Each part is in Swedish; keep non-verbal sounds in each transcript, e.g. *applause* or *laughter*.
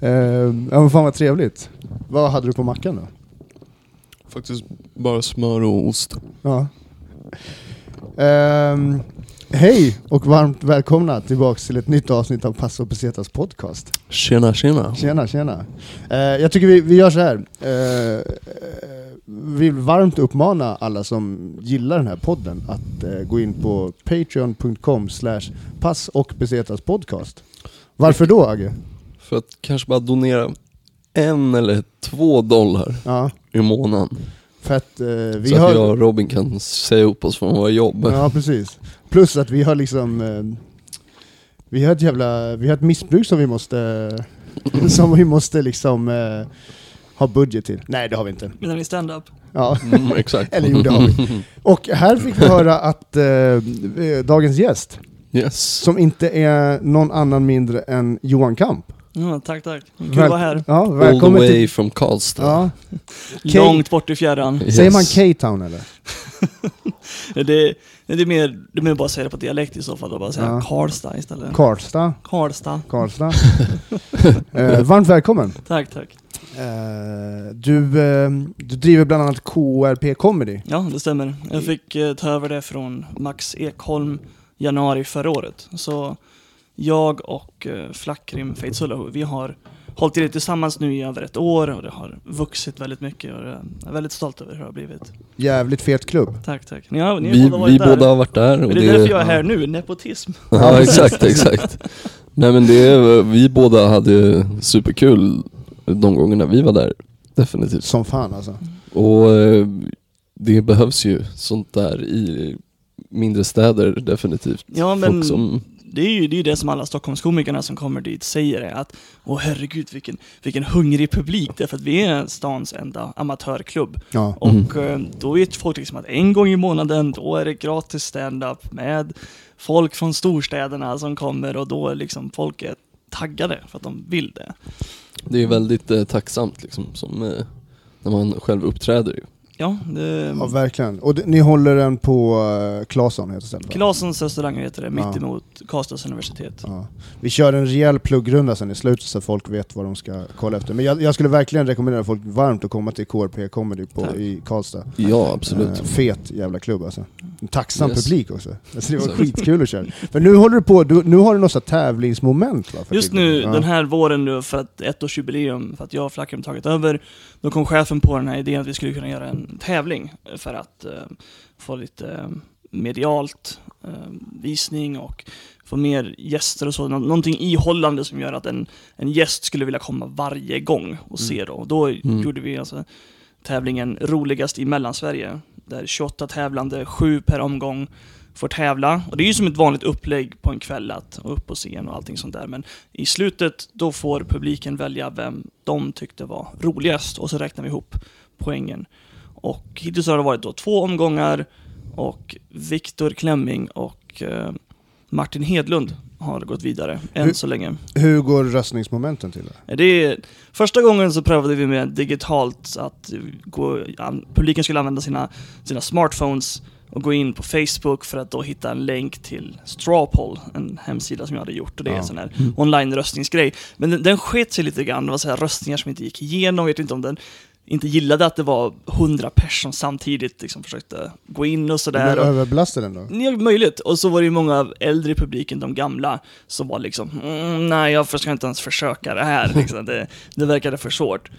Eh, ja men fan vad trevligt. Vad hade du på mackan då? Faktiskt bara smör och ost. Ja. Ehm, hej och varmt välkomna tillbaks till ett nytt avsnitt av Passo Pesetas podcast. Tjena tjena. Tjena, tjena. Eh, jag tycker vi, vi gör så här. Eh, vi vill varmt uppmana alla som gillar den här podden att eh, gå in på patreon.com slash pass och podcast. Varför då Agge? För att kanske bara donera en eller två dollar Ja, i månaden. för att eh, vi så har... att jag och Robin kan säga upp oss från våra jobb. Ja, precis. Plus att vi har liksom... Eh, vi har ett jävla... Vi har ett missbruk som vi måste... *laughs* som vi måste liksom eh, ha budget till. Nej, det har vi inte. Menar ni stand-up? Ja. Mm, exakt. *laughs* Eller jo, det har vi. *laughs* Och här fick vi höra att eh, dagens gäst, Yes. som inte är någon annan mindre än Johan Kamp. Ja, tack, tack. Kul Väl- att vara här. Ja, All the välkommen way till... from Karlstad. Ja. *laughs* Långt bort i fjärran. Yes. Säger man K-Town eller? *laughs* Det, det, är mer, det är mer bara att säga det på dialekt i så fall, och bara säga Ja. Karlstad istället. Karlstad? Karlstad. Karlstad. *laughs* eh, varmt välkommen. Tack, tack. Eh, du, eh, du driver bland annat KRP Comedy. Ja, det stämmer. Jag fick eh, ta över det från Max Ekholm januari förra året. Så jag och eh, Flackrim Feitsullahu, vi har hållit i det tillsammans nu i över ett år och det har vuxit väldigt mycket och jag är väldigt stolt över hur det har blivit. Jävligt fet klubb. Tack, tack. Ni har, ni har Vi, båda varit vi där. båda har varit där. Och det är därför jag är här nu, nepotism. *laughs* Ja exakt, exakt. Nej men det är, vi båda hade superkul de gångerna vi var där. Definitivt. Som fan alltså. Och eh, det behövs ju sånt där i mindre städer definitivt. Ja, men Folk som, det är ju det, är det som alla Stockholmskomikerna som kommer dit säger är att Åh herregud vilken, vilken hungrig publik, därför att vi är stans enda amatörklubb. Ja. Och eh, då vet folk liksom att en gång i månaden, då är det gratis stand-up med folk från storstäderna som kommer och då är liksom folk är taggade för att de vill det. det är väldigt eh, tacksamt liksom, som, eh, när man själv uppträder ju. Ja, det, ja, verkligen. Och d- ni håller den på uh, Claesson heter stället? Klasens restaurang heter det, Ja. mitt emot Karlstads universitet. Ja. Vi kör en rejäl pluggrunda sen i slutet så att folk vet vad de ska kolla efter. Men jag, jag skulle verkligen rekommendera folk varmt att komma till KRP Comedy på, Tack. i Karlstad. Ja absolut. Eh, fet jävla klubb alltså. En tacksam Yes. publik också. Alltså, det var skitkul att köra. För nu håller du på, du, nu har du något tävlingsmoment va? för Just nu, ja. den här våren nu, för att ettårsjubileum, för att jag och Flackrum tagit över, då kom chefen på den här idén att vi skulle kunna göra en tävling för att eh, få lite eh, medialt eh, visning och få mer gäster och så. Nå- någonting ihållande som gör att en, en gäst skulle vilja komma varje gång och se då. Och då Mm. gjorde vi alltså tävlingen Roligast i Mellansverige, där 28 tävlande, 7 per omgång, får tävla. Och det är ju som ett vanligt upplägg på en kväll att upp på scen och allting sånt där. Men i slutet, då får publiken välja vem de tyckte var roligast och så räknar vi ihop poängen. Och hittills har det varit då två omgångar och Viktor Klemming och eh, Martin Hedlund har gått vidare än Hur- så länge. Hur går röstningsmomenten till? Det? Det är, första gången så prövade vi med digitalt att gå, an, publiken skulle använda sina, sina smartphones och gå in på Facebook för att då hitta en länk till Strawpoll, en hemsida som jag hade gjort och det är Ja. en sån här online-röstningsgrej. Men den, den sket sig lite grann, det var så här röstningar som inte gick igenom, vet inte om den inte gillade att det var hundra personer samtidigt liksom försökte gå in och sådär. Och- överbelastade den då? Ja, möjligt. Och så var det ju många äldre i publiken, de gamla, som var liksom mm, nej, jag ska inte ens försöka det här. *laughs* Liksom. Det, det verkade för svårt.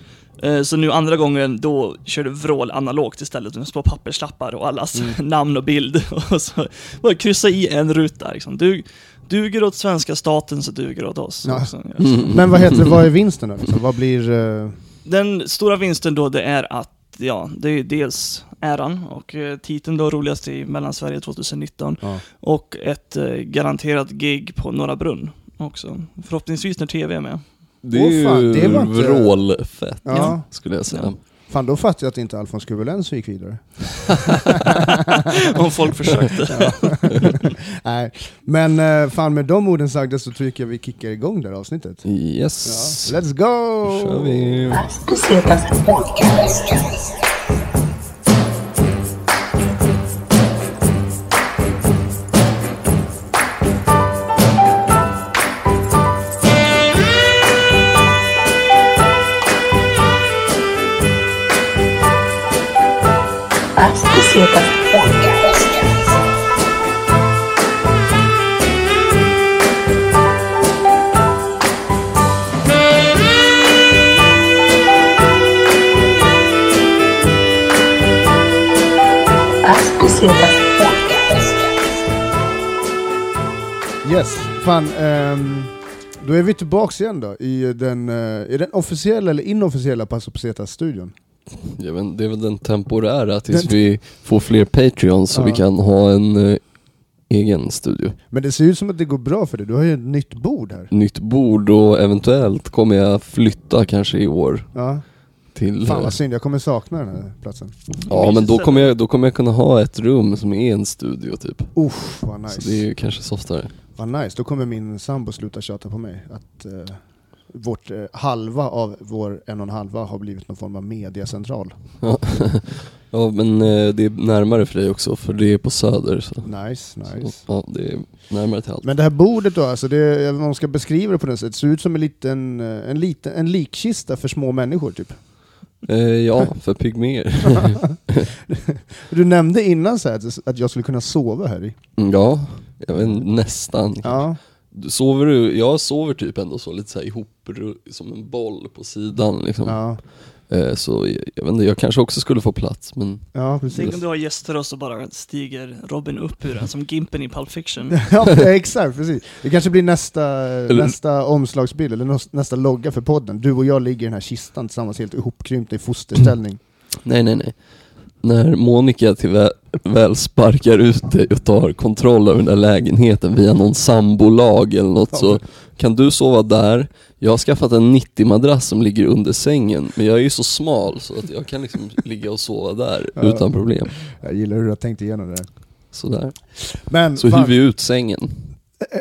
Eh, Så nu andra gången, då körde vrål analogt istället, med små papperslappar och allas *laughs* namn och bild. *laughs* Och så bara kryssa i en ruta. Liksom. Du, duger åt svenska staten så duger åt oss. Ja. också. Mm. Men vad heter det, vad är vinsten då? Liksom? Vad blir... eh, Den stora vinsten då, det är att Ja, det är dels äran och eh, titeln då roligast i Mellansverige 2019 ja. och ett eh, garanterat gig på Norra Brunn också. Förhoppningsvis när TV är med. Det är ju fan, det var inte- vrålfett Ja. skulle jag säga. Ja. Fan, då fattar jag att inte Alfons Kuvelens gick vidare. *laughs* Om folk försökte. *laughs* *laughs* Nej, men eh, fan med de orden sagda så tycker jag vi kickar igång det här avsnittet. Yes. Ja, let's go! Då kör vi. Pesetas Yes, fan. Um, då är vi tillbaks igen då i den, uh, i den officiella eller inofficiella Passo Pesetas-studion. Jag vet, det är väl den temporära tills Den- vi får fler Patreons så Ja. vi kan ha en eh, egen studio. Men det ser ut som att det går bra för dig, du har ju ett nytt bord här. Nytt bord och eventuellt kommer jag flytta kanske i år Ja. till... Fan eh, vad synd, jag kommer sakna den här platsen. ja men då kommer, jag, då kommer jag kunna ha ett rum som är en studio typ. Uff, vad nice. Så det är ju kanske softare. Vad nice, då kommer min sambo sluta tjata på mig att eh, vårt eh, halva av vår en och en halva har blivit någon form av mediacentral. Ja, *laughs* ja men eh, det är närmare för dig också för det är på söder så. Nice, nice. så ja, det är närmare till allt. Men det här bordet då, alltså det, om man ska beskriva det på något sätt, det ser ut som en liten, eh, en liten en likkista för små människor typ. Eh, ja, för pygmer. *laughs* Du nämnde innan så här att, jag skulle kunna sova här i. Mm, ja, jag vet, nästan. Ja, Sover du? Jag sover typ ändå så lite så ihop som en boll på sidan liksom. ja, Eh, så jag, jag vet inte, jag kanske också skulle få plats men ja Tänk precis. om du har gäster och så bara stiger Robin upp ur den som Gimpen i Pulp Fiction. *laughs* ja, exakt, precis. Det kanske blir nästa, nästa omslagsbild, eller nästa- nästa logga för podden. Du och jag ligger i den här kistan tillsammans helt ihopkrympta i fosterställning. nej nej nej. När Monica till väl, väl sparkar ut dig och tar kontroll över den där lägenheten via någon sambolag eller något så kan du sova där. Jag har skaffat en 90-madrass som ligger under sängen men jag är ju så smal så att jag kan liksom *laughs* ligga och sova där Ja. utan problem. Jag gillar hur du har tänkt igenom det där. Sådär. Men, Så hyr vi ut sängen.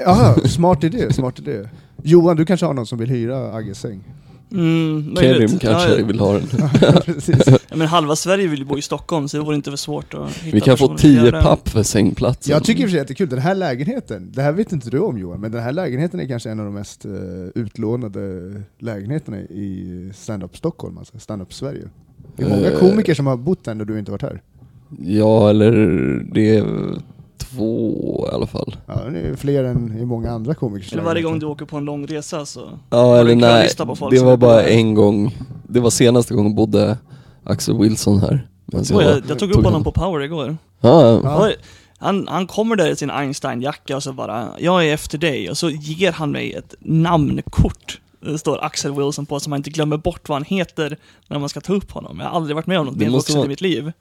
Jaha, smart idé, smart idé. Johan, du kanske har någon som vill hyra Agges säng? Mm, Kerim möjligt. kanske ja, vill ha den. *laughs* Ja, ja, men halva Sverige vill ju bo i Stockholm så det vore inte för svårt att hitta Vi kan få personer som gör 10 det. papp för sängplatsen. Jag tycker i och för sig att det är kul, den här lägenheten, det här vet inte du om Johan, men den här lägenheten är kanske en av de mest eh, utlånade lägenheterna i stand-up Stockholm, alltså stand-up Sverige. Det är många Eh. komiker som har bott där när du inte varit här. Ja, eller det är två i alla fall. Ja, det är fler än i många andra komikers Eller varje gång du åker på en lång resa så... Ja, eller nej. Det var bara en gång. Det var senaste gången bodde Axel Wilson här. Var- jag, jag tog upp honom på Power igår. Ja, ja. Han, han kommer där i sin Einstein-jacka och så bara, jag är efter dig. Och så ger han mig ett namnkort. Det står Axel Wilson på så man inte glömmer bort vad han heter när man ska ta upp honom. Jag har aldrig varit med om något Det mer måste vuxet vara- i mitt liv.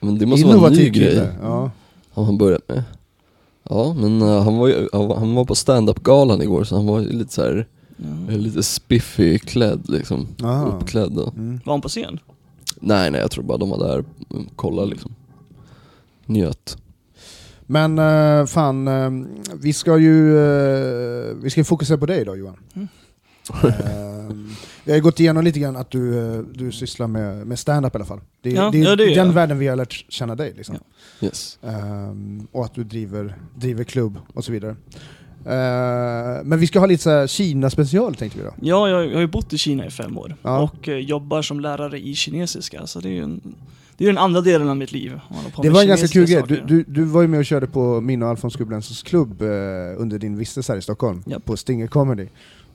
Men det måste vara en ny Innovativ grej. Ja. Har han börjat med. Ja, men eh, han var ju, han var- på stand-up-galan igår så han var ju lite så här, eh, lite spiffy klädd liksom. Aha. Uppklädd och. Mm. Var han på scen? Nej nej, jag tror bara de var där och kollade liksom. Njöt. Men eh, fan, eh, vi ska ju vi ska fokusera på dig då Johan. Mm. Vi har gått igenom lite grann att du, eh, du sysslar med, med stand-up i alla fall. Det, är- Ja, det är ja, det den jag. världen vi har lärt känna dig. Liksom. Yes. Ehm, och att du driver, driver klubb och så vidare. Eh, men vi ska ha lite Kina-special tänkte vi då. Ja, jag, jag har ju bott i Kina i fem år. Ja. Och eh, jobbar som lärare i kinesiska. Så det är ju en, det är den andra delen av mitt liv. Det var en ganska kul grej. Du, du, du var ju med och körde på min och Alfons Gubblänsens klubb eh, under din vistelse här i Stockholm, Japp. på Stinger Comedy.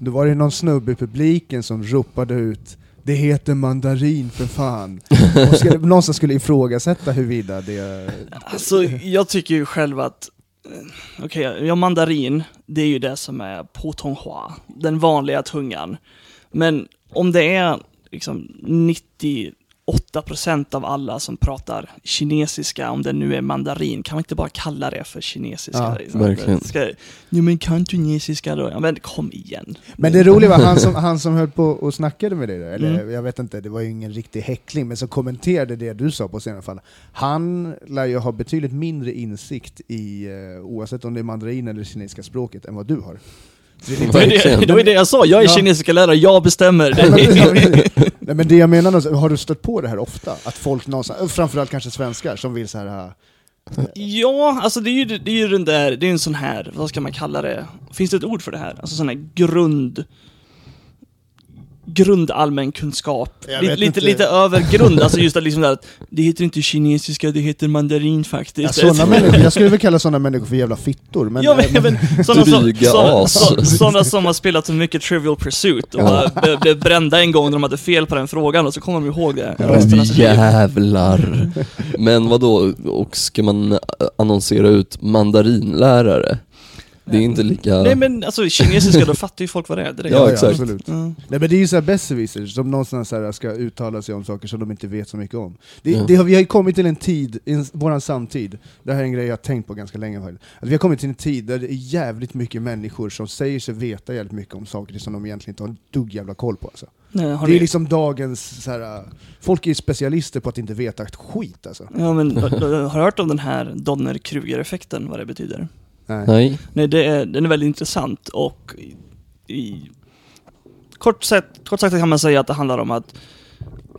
Då var det någon snubbe i publiken som ropade ut det heter mandarin för fan. *laughs* och skulle, någon som skulle ifrågasätta huruvida det... Alltså, jag tycker ju själv att eh, Okej, ja mandarin, det är ju det som är potonghua, den vanliga tungan. Men om det är liksom 98% av alla som pratar kinesiska, om det nu är mandarin, kan man inte bara kalla det för kinesiska? Ja, liksom? verkligen. Ska, ja men kan kinesiska då? Ja men kom igen. Men det roliga var han som, *laughs* han som höll på och snackade med dig, där, eller Mm. jag vet inte, det var ju ingen riktig häckling, men som kommenterade det du sa på alla fall. Han lär ju ha betydligt mindre insikt i, eh, oavsett om det är mandarin eller kinesiska språket, än vad du har. Det är Det var det, jag sa, jag är Ja. kinesiska lärare, jag bestämmer. *laughs* Nej, men det jag menar, är, har du stött på det här ofta? Att folk någonstans, framförallt kanske svenskar, som vill så här. Ja, alltså det är ju, det är ju den där, det är en sån här, vad ska man kalla det? Finns det ett ord för det här? Alltså sån här grund... grundallmän kunskap. Lite, lite, lite över grund, alltså just att liksom där, att det heter inte kinesiska, det heter mandarin Ja, faktiskt. såna människor, jag skulle väl kalla sådana människor för jävla fittor. Men, ja, men, men, sådana, sådana, sådana som har spelat så mycket Trivial Pursuit och Ja. blev, blev brända en gång när de hade fel på den frågan och så kommer de ihåg det Ja. resten av. Jävlar. *laughs* Men vad då? och ska man annonsera ut mandarinlärare? Det är inte lika... Nej men alltså kinesiska, då fattar ju folk vad det är direkt. Ja, ja, exakt. absolut. Ja. Nej men det är ju såhär besserwissers som någonstans så här ska uttala sig om saker som de inte vet så mycket om. Det, Ja. det har, vi har ju kommit till en tid, i en- våran samtid, det här är en grej jag har tänkt på ganska länge faktiskt. Att vi har kommit till en tid där det är jävligt mycket människor som säger sig veta jävligt mycket om saker som de egentligen inte har en dugg jävla koll på alltså. Nej, Det ni- är liksom dagens så här, folk är ju specialister på att inte veta ett skit alltså. Ja men, har du hört om den här Donner-Kruger-effekten, vad det betyder? Nej. Nej. Nej, det är, den är väldigt intressant och i, i, kort, sett, kort sagt kan man säga att det handlar om att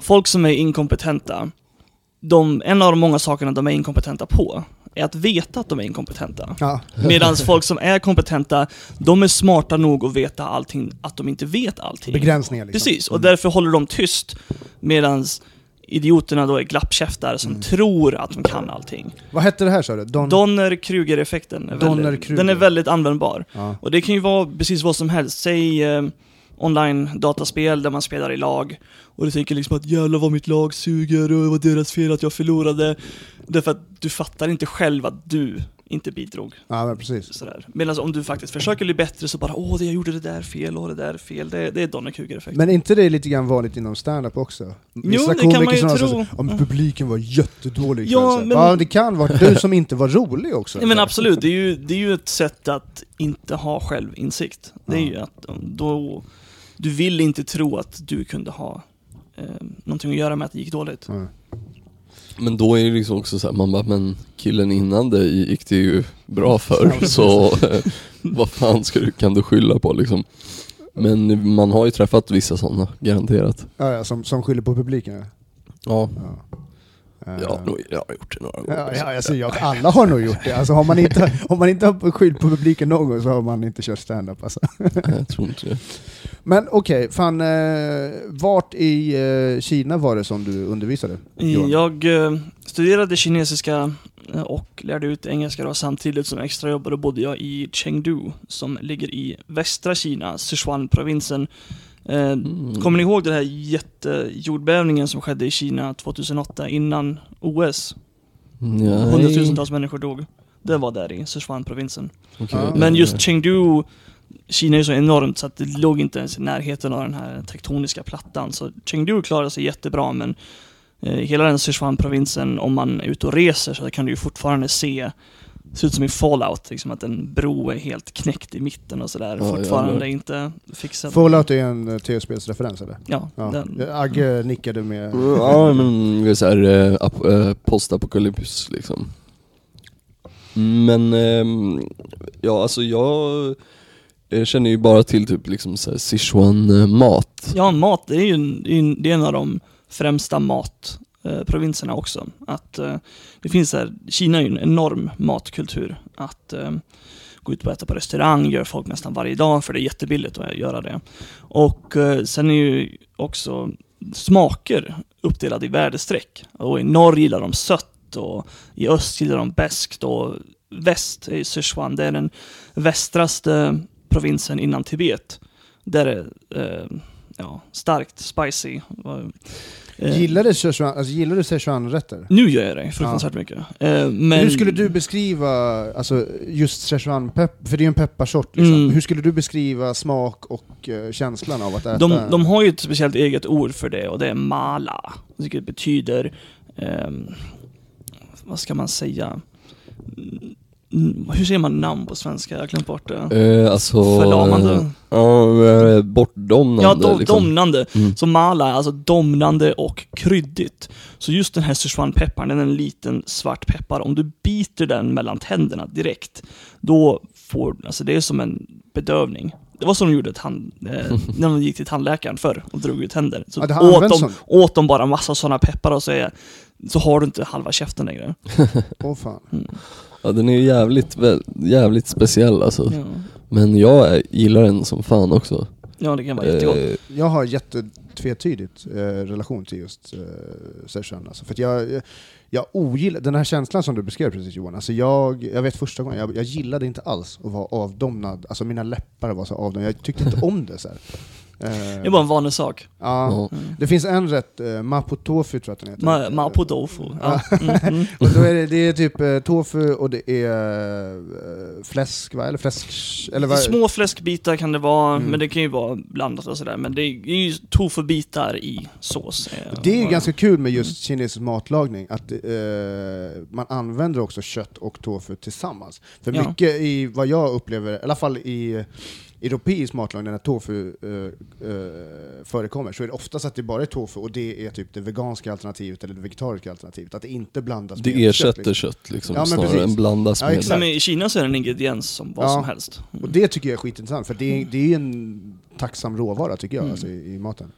folk som är inkompetenta, de, en av de många sakerna de är inkompetenta på, är att veta att de är inkompetenta. Ja. *laughs* Medan folk som är kompetenta, de är smarta nog att veta allting, att de inte vet allting. Begränsningar liksom. Precis, och därför håller de tyst, medan idioterna då är glappkäftar som tror att de kan allting. Vad hette det här sa du? Don... Donner-Kruger-effekten är, väldigt, Donner-Kruger. den är väldigt användbar. Ja. Och det kan ju vara precis vad som helst. Säg eh, online-dataspel där man spelar i lag och du tänker liksom att jävlar vad mitt lag suger och det var deras fel att jag förlorade. Därför att du fattar inte själv att du inte bidrog. ja, men precis. Sådär. Medan om du faktiskt försöker bli bättre så bara åh, det jag gjorde det där fel och det där fel. Det, det är Donner-Kruger-effekten. Men inte det lite grann vanligt inom stand-up också? Vissa det kan man ju tro. så- Om Mm. publiken var jättedålig Ja, men- ja, det kan vara du som inte var rolig också. Nej men absolut, det är, ju, det är ju ett sätt att inte ha självinsikt. Det är Ja. ju att då, du vill inte tro att du kunde ha eh, någonting att göra med att det gick dåligt. Ja. Men då är det liksom också så här, man bara, men killen innan dig gick det ju bra för, så eh, vad fan ska du, kan du skylla på liksom? Men man har ju träffat vissa sådana, garanterat. Ja, ja, som, som skyller på publiken. Ja. Ja, Ja. Eh, jag, har nog- jag har gjort det några gånger. Ja, ja, alltså, jag, alla har nog gjort det. Alltså, har man inte, *laughs* om man inte har skyllt på publiken någon gång så har man inte kört stand-up. Alltså. Jag tror inte det. Men okej, fan, eh, vart i eh, Kina var det som du undervisade? Johan? Jag eh, studerade kinesiska eh, och lärde ut engelska då, samtidigt som extrajobb. Då bodde jag i Chengdu som ligger i västra Kina, Sichuan-provinsen. Eh, Mm. Kommer ni ihåg den här jättejordbävningen som skedde i Kina 2008 innan OS? Nej. Hundratusentals människor dog. Det var där i Sichuan-provinsen. Okej. Ja. Men just Chengdu, Kina är så enormt så att det låg inte ens i närheten av den här tektoniska plattan. Så Chengdu klarade sig jättebra men eh, hela den Sichuan-provinsen, om man är ute och reser så kan du ju fortfarande se ser ut som i Fallout, liksom att en bro är helt knäckt i mitten och sådär. Ja, fortfarande jävlar. inte fixat. Fallout är en uh, tv-spelsreferens eller? Ja, Ja. den. Agge nickade med... Ja men det är så här, eh, ap- eh, postapokalyps liksom. Men, ehm, ja alltså jag eh, känner ju bara till typ liksom Sichuan-mat. Ja, mat, det är ju en, det är en- av de främsta Eh, provinserna också. Att eh, det finns här, Kina är ju en enorm matkultur. Att eh, gå ut och äta på restaurang gör folk nästan varje dag för det är jättebilligt att göra det. Och sen är ju också smaker uppdelade i värdestreck. Och i norr gillar de sött och i öst gillar de beskt och väst är Sichuan, det är den västraste provinsen innan Tibet. Där är eh, ja, starkt spicy. Eh, Gillar du Sichuan, alltså, gillar du Sichuan-rätter? Nu gör jag det fruktansvärt mycket. Eh, men Hur skulle du beskriva alltså, just Sichuan-pepp, för det är ju en pepparsort liksom. Mm. Hur skulle du beskriva smak och eh, känslan av att äta? de, de har ju ett speciellt eget ord för det och det är mala. Vilket betyder, ehm, vad ska man säga? Mm, hur säger man namn på svenska? Jag har glömt bort det. Eh, alltså... Förlamande. Ja, eh, bortdomnande Ja, do, liksom. domnande. Mm. Så mala är alltså domnande och kryddigt. Så just den här Sichuan-pepparn, den är en liten svart peppar. Om du biter den mellan tänderna direkt, då får alltså det är som en bedövning. Det var som de gjorde tand, eh, *laughs* när de gick till tandläkaren förr och drog ut tänder. Så Ja, åt, de, åt de bara massa sådana peppar och så, är, så har du inte halva käften längre. Åh fan. Ja den är ju jävligt, jävligt speciell alltså. Ja. Men jag gillar den som fan också. Ja, det kan vara jättegott. Eh, Jag har jättetvetydigt eh, relation till just eh, Sichuan. Alltså, för jag, jag ogillar den här känslan som du beskrev precis Johan. Alltså jag, jag vet första gången, jag, jag gillade inte alls att vara avdomnad. Alltså mina läppar var så avdomnade, jag tyckte inte om det. Så här. Eh, Det är bara en vanlig sak. ja. ja. Det finns en rätt, eh, mapo tofu tror jag att den heter. Ma- Mapo tofu. Ja. Mm, mm. *laughs* Och då är det, det är typ eh, tofu och det är eh, fläsk, va? Eller fläsk... Eller vad? Små fläskbitar kan det vara, Mm. men det kan ju vara blandat och sådär. Men det är ju tofubitar i sås. Det är ju ganska kul med just kinesisk matlagning, att eh, man använder också kött och tofu tillsammans. För Ja. mycket i vad jag upplever, i alla fall i europeisk matlagning, när tofu eh, eh, förekommer, så är det oftast att det bara är tofu och det är typ det veganska alternativet eller det vegetariska alternativet. Att det inte blandas Det med ersätter liksom. kött liksom, Ja, snarare precis. än blandas Ja, med. Men i Kina så är det en ingrediens som vad Ja. som helst. Och det tycker jag är skitintressant, för det är, det är en tacksam råvara tycker jag, Mm. alltså, i, i maten.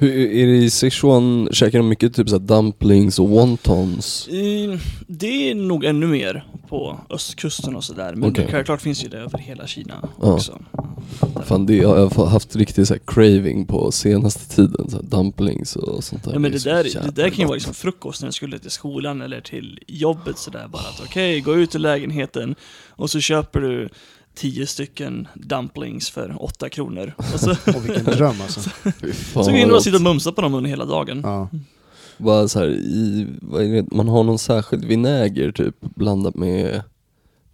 Hur, är det i Sichuan, käkar de mycket typ så dumplings och wontons? Det är nog ännu mer på östkusten och sådär. Men Okej. självklart finns ju det över hela Kina Ja. också. Fan det har jag haft riktigt så här craving på senaste tiden, så dumplings och sånt där. Ja men det så där, det där kan ju vara liksom frukost när du skulle till skolan eller till jobbet sådär bara att okej, gå ut ur lägenheten och så köper du tio stycken dumplings för åtta kronor. Och så, *laughs* Och vilken dröm alltså. *laughs* Så vad kan du bara sitta och mumsa på dem under hela dagen. Ja. Bara så här, i, vad är det? Man har någon särskild vinäger typ blandat med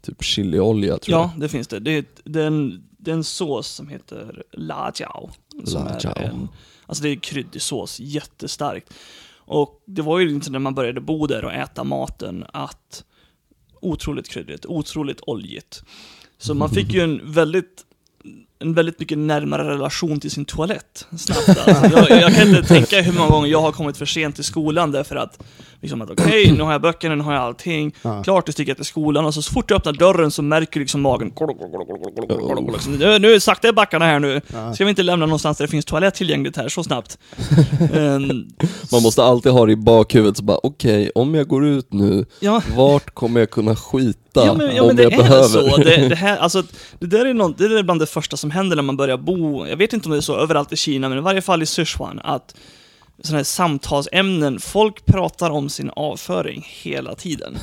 typ chiliolja tror Ja, det finns det. Det är, det är, en, det är en sås som heter la jiao. Som La jiao. är en, alltså det är kryddig sås, jättestarkt. Och det var ju inte när man började bo där och äta maten att otroligt kryddigt, otroligt oljigt. Så man fick ju en väldigt en väldigt mycket närmare relation till sin toalett snabbt. Alltså, jag, jag kan inte tänka hur många gånger jag har kommit för sent till skolan därför att liksom att okej, *clears throat* nu har jag böckerna, nu har jag allting. Ja. Klart jag sticker till skolan och så, så fort jag öppnar dörren så märker liksom magen liksom, nu, nu sakta i backarna här nu. Ja. Ska vi inte lämna någonstans där det finns toalett tillgängligt här så snabbt? *laughs* Ehm, Man måste alltid ha det i bakhuvudet, så bara okej, om jag går ut nu, ja, vart kommer jag kunna skita Ja men, ja, om men det jag är behöver? så. Det, det, här, *laughs* alltså, det där är något, det där är bland det första som händer när man börjar bo, jag vet inte om det är så överallt i Kina, men i varje fall i Sichuan, att sådana här samtalsämnen, folk pratar om sin avföring hela tiden.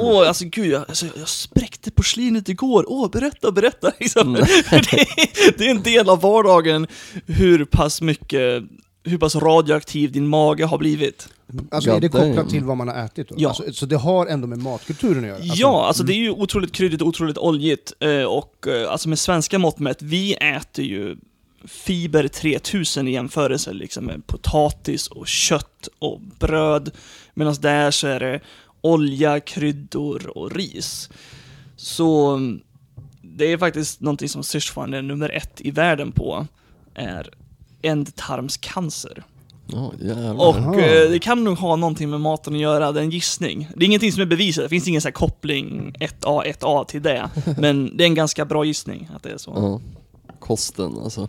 Åh, alltså gud, jag, alltså, jag spräckte porslinet igår, åh, berätta, berätta. *laughs* Liksom. *laughs* det, är, det är en del av vardagen hur pass mycket, hur pass radioaktiv din mage har blivit. Alltså är det kopplat till vad man har ätit då? Ja. Alltså, så det har ändå med matkulturen att göra? Alltså, ja, alltså det är ju otroligt kryddigt och otroligt oljigt. eh, Och eh, alltså med svenska mått mätt, vi äter ju fiber 3000 i jämförelse liksom med potatis och kött och bröd. Medan där så är det olja, kryddor och ris. Så mm, det är faktiskt någonting som Sichuan är nummer ett i världen på, är ändtarmscancer. Jävlar. Och eh, det kan nog ha någonting med maten att göra, det är en gissning. Det är ingenting som är bevisat, det finns ingen så koppling 1A, 1A till det. *laughs* Men det är en ganska bra gissning att det är så. Ja. Kosten alltså.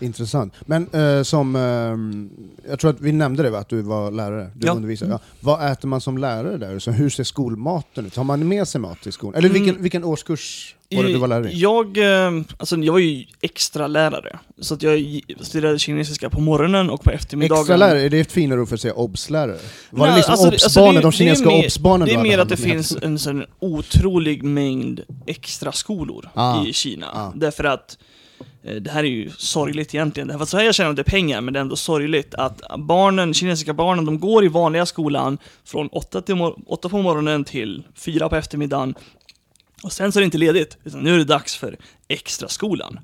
Intressant. Men eh, som, ehm, jag tror att vi nämnde det va, att du var lärare, du Ja. undervisar. Ja. Vad äter man som lärare där? Så hur ser skolmaten ut? Har man med sig mat till skolan? Eller Mm. vilken, vilken årskurs var det du var lärare i? Jag, eh, alltså jag var ju extra lärare Så att jag studerade kinesiska på morgonen och på eftermiddagen. Extra lärare, är det ett finare ord för att säga obs-lärare? Var Nej, det liksom alltså alltså obs-barnen, är- de kinesiska obs-barnen Det är mer att det finns en sån otrolig mängd extra skolor Ah, i Kina. ah. Därför att eh, det här är ju sorgligt egentligen. Därför att så här jag tjänar inte pengar, men det är ändå sorgligt att barnen, kinesiska barnen, de går i vanliga skolan från 8, till mor- 8 på morgonen till 4 på eftermiddagen. Och sen så är det inte ledigt, utan nu är det dags för extra skolan.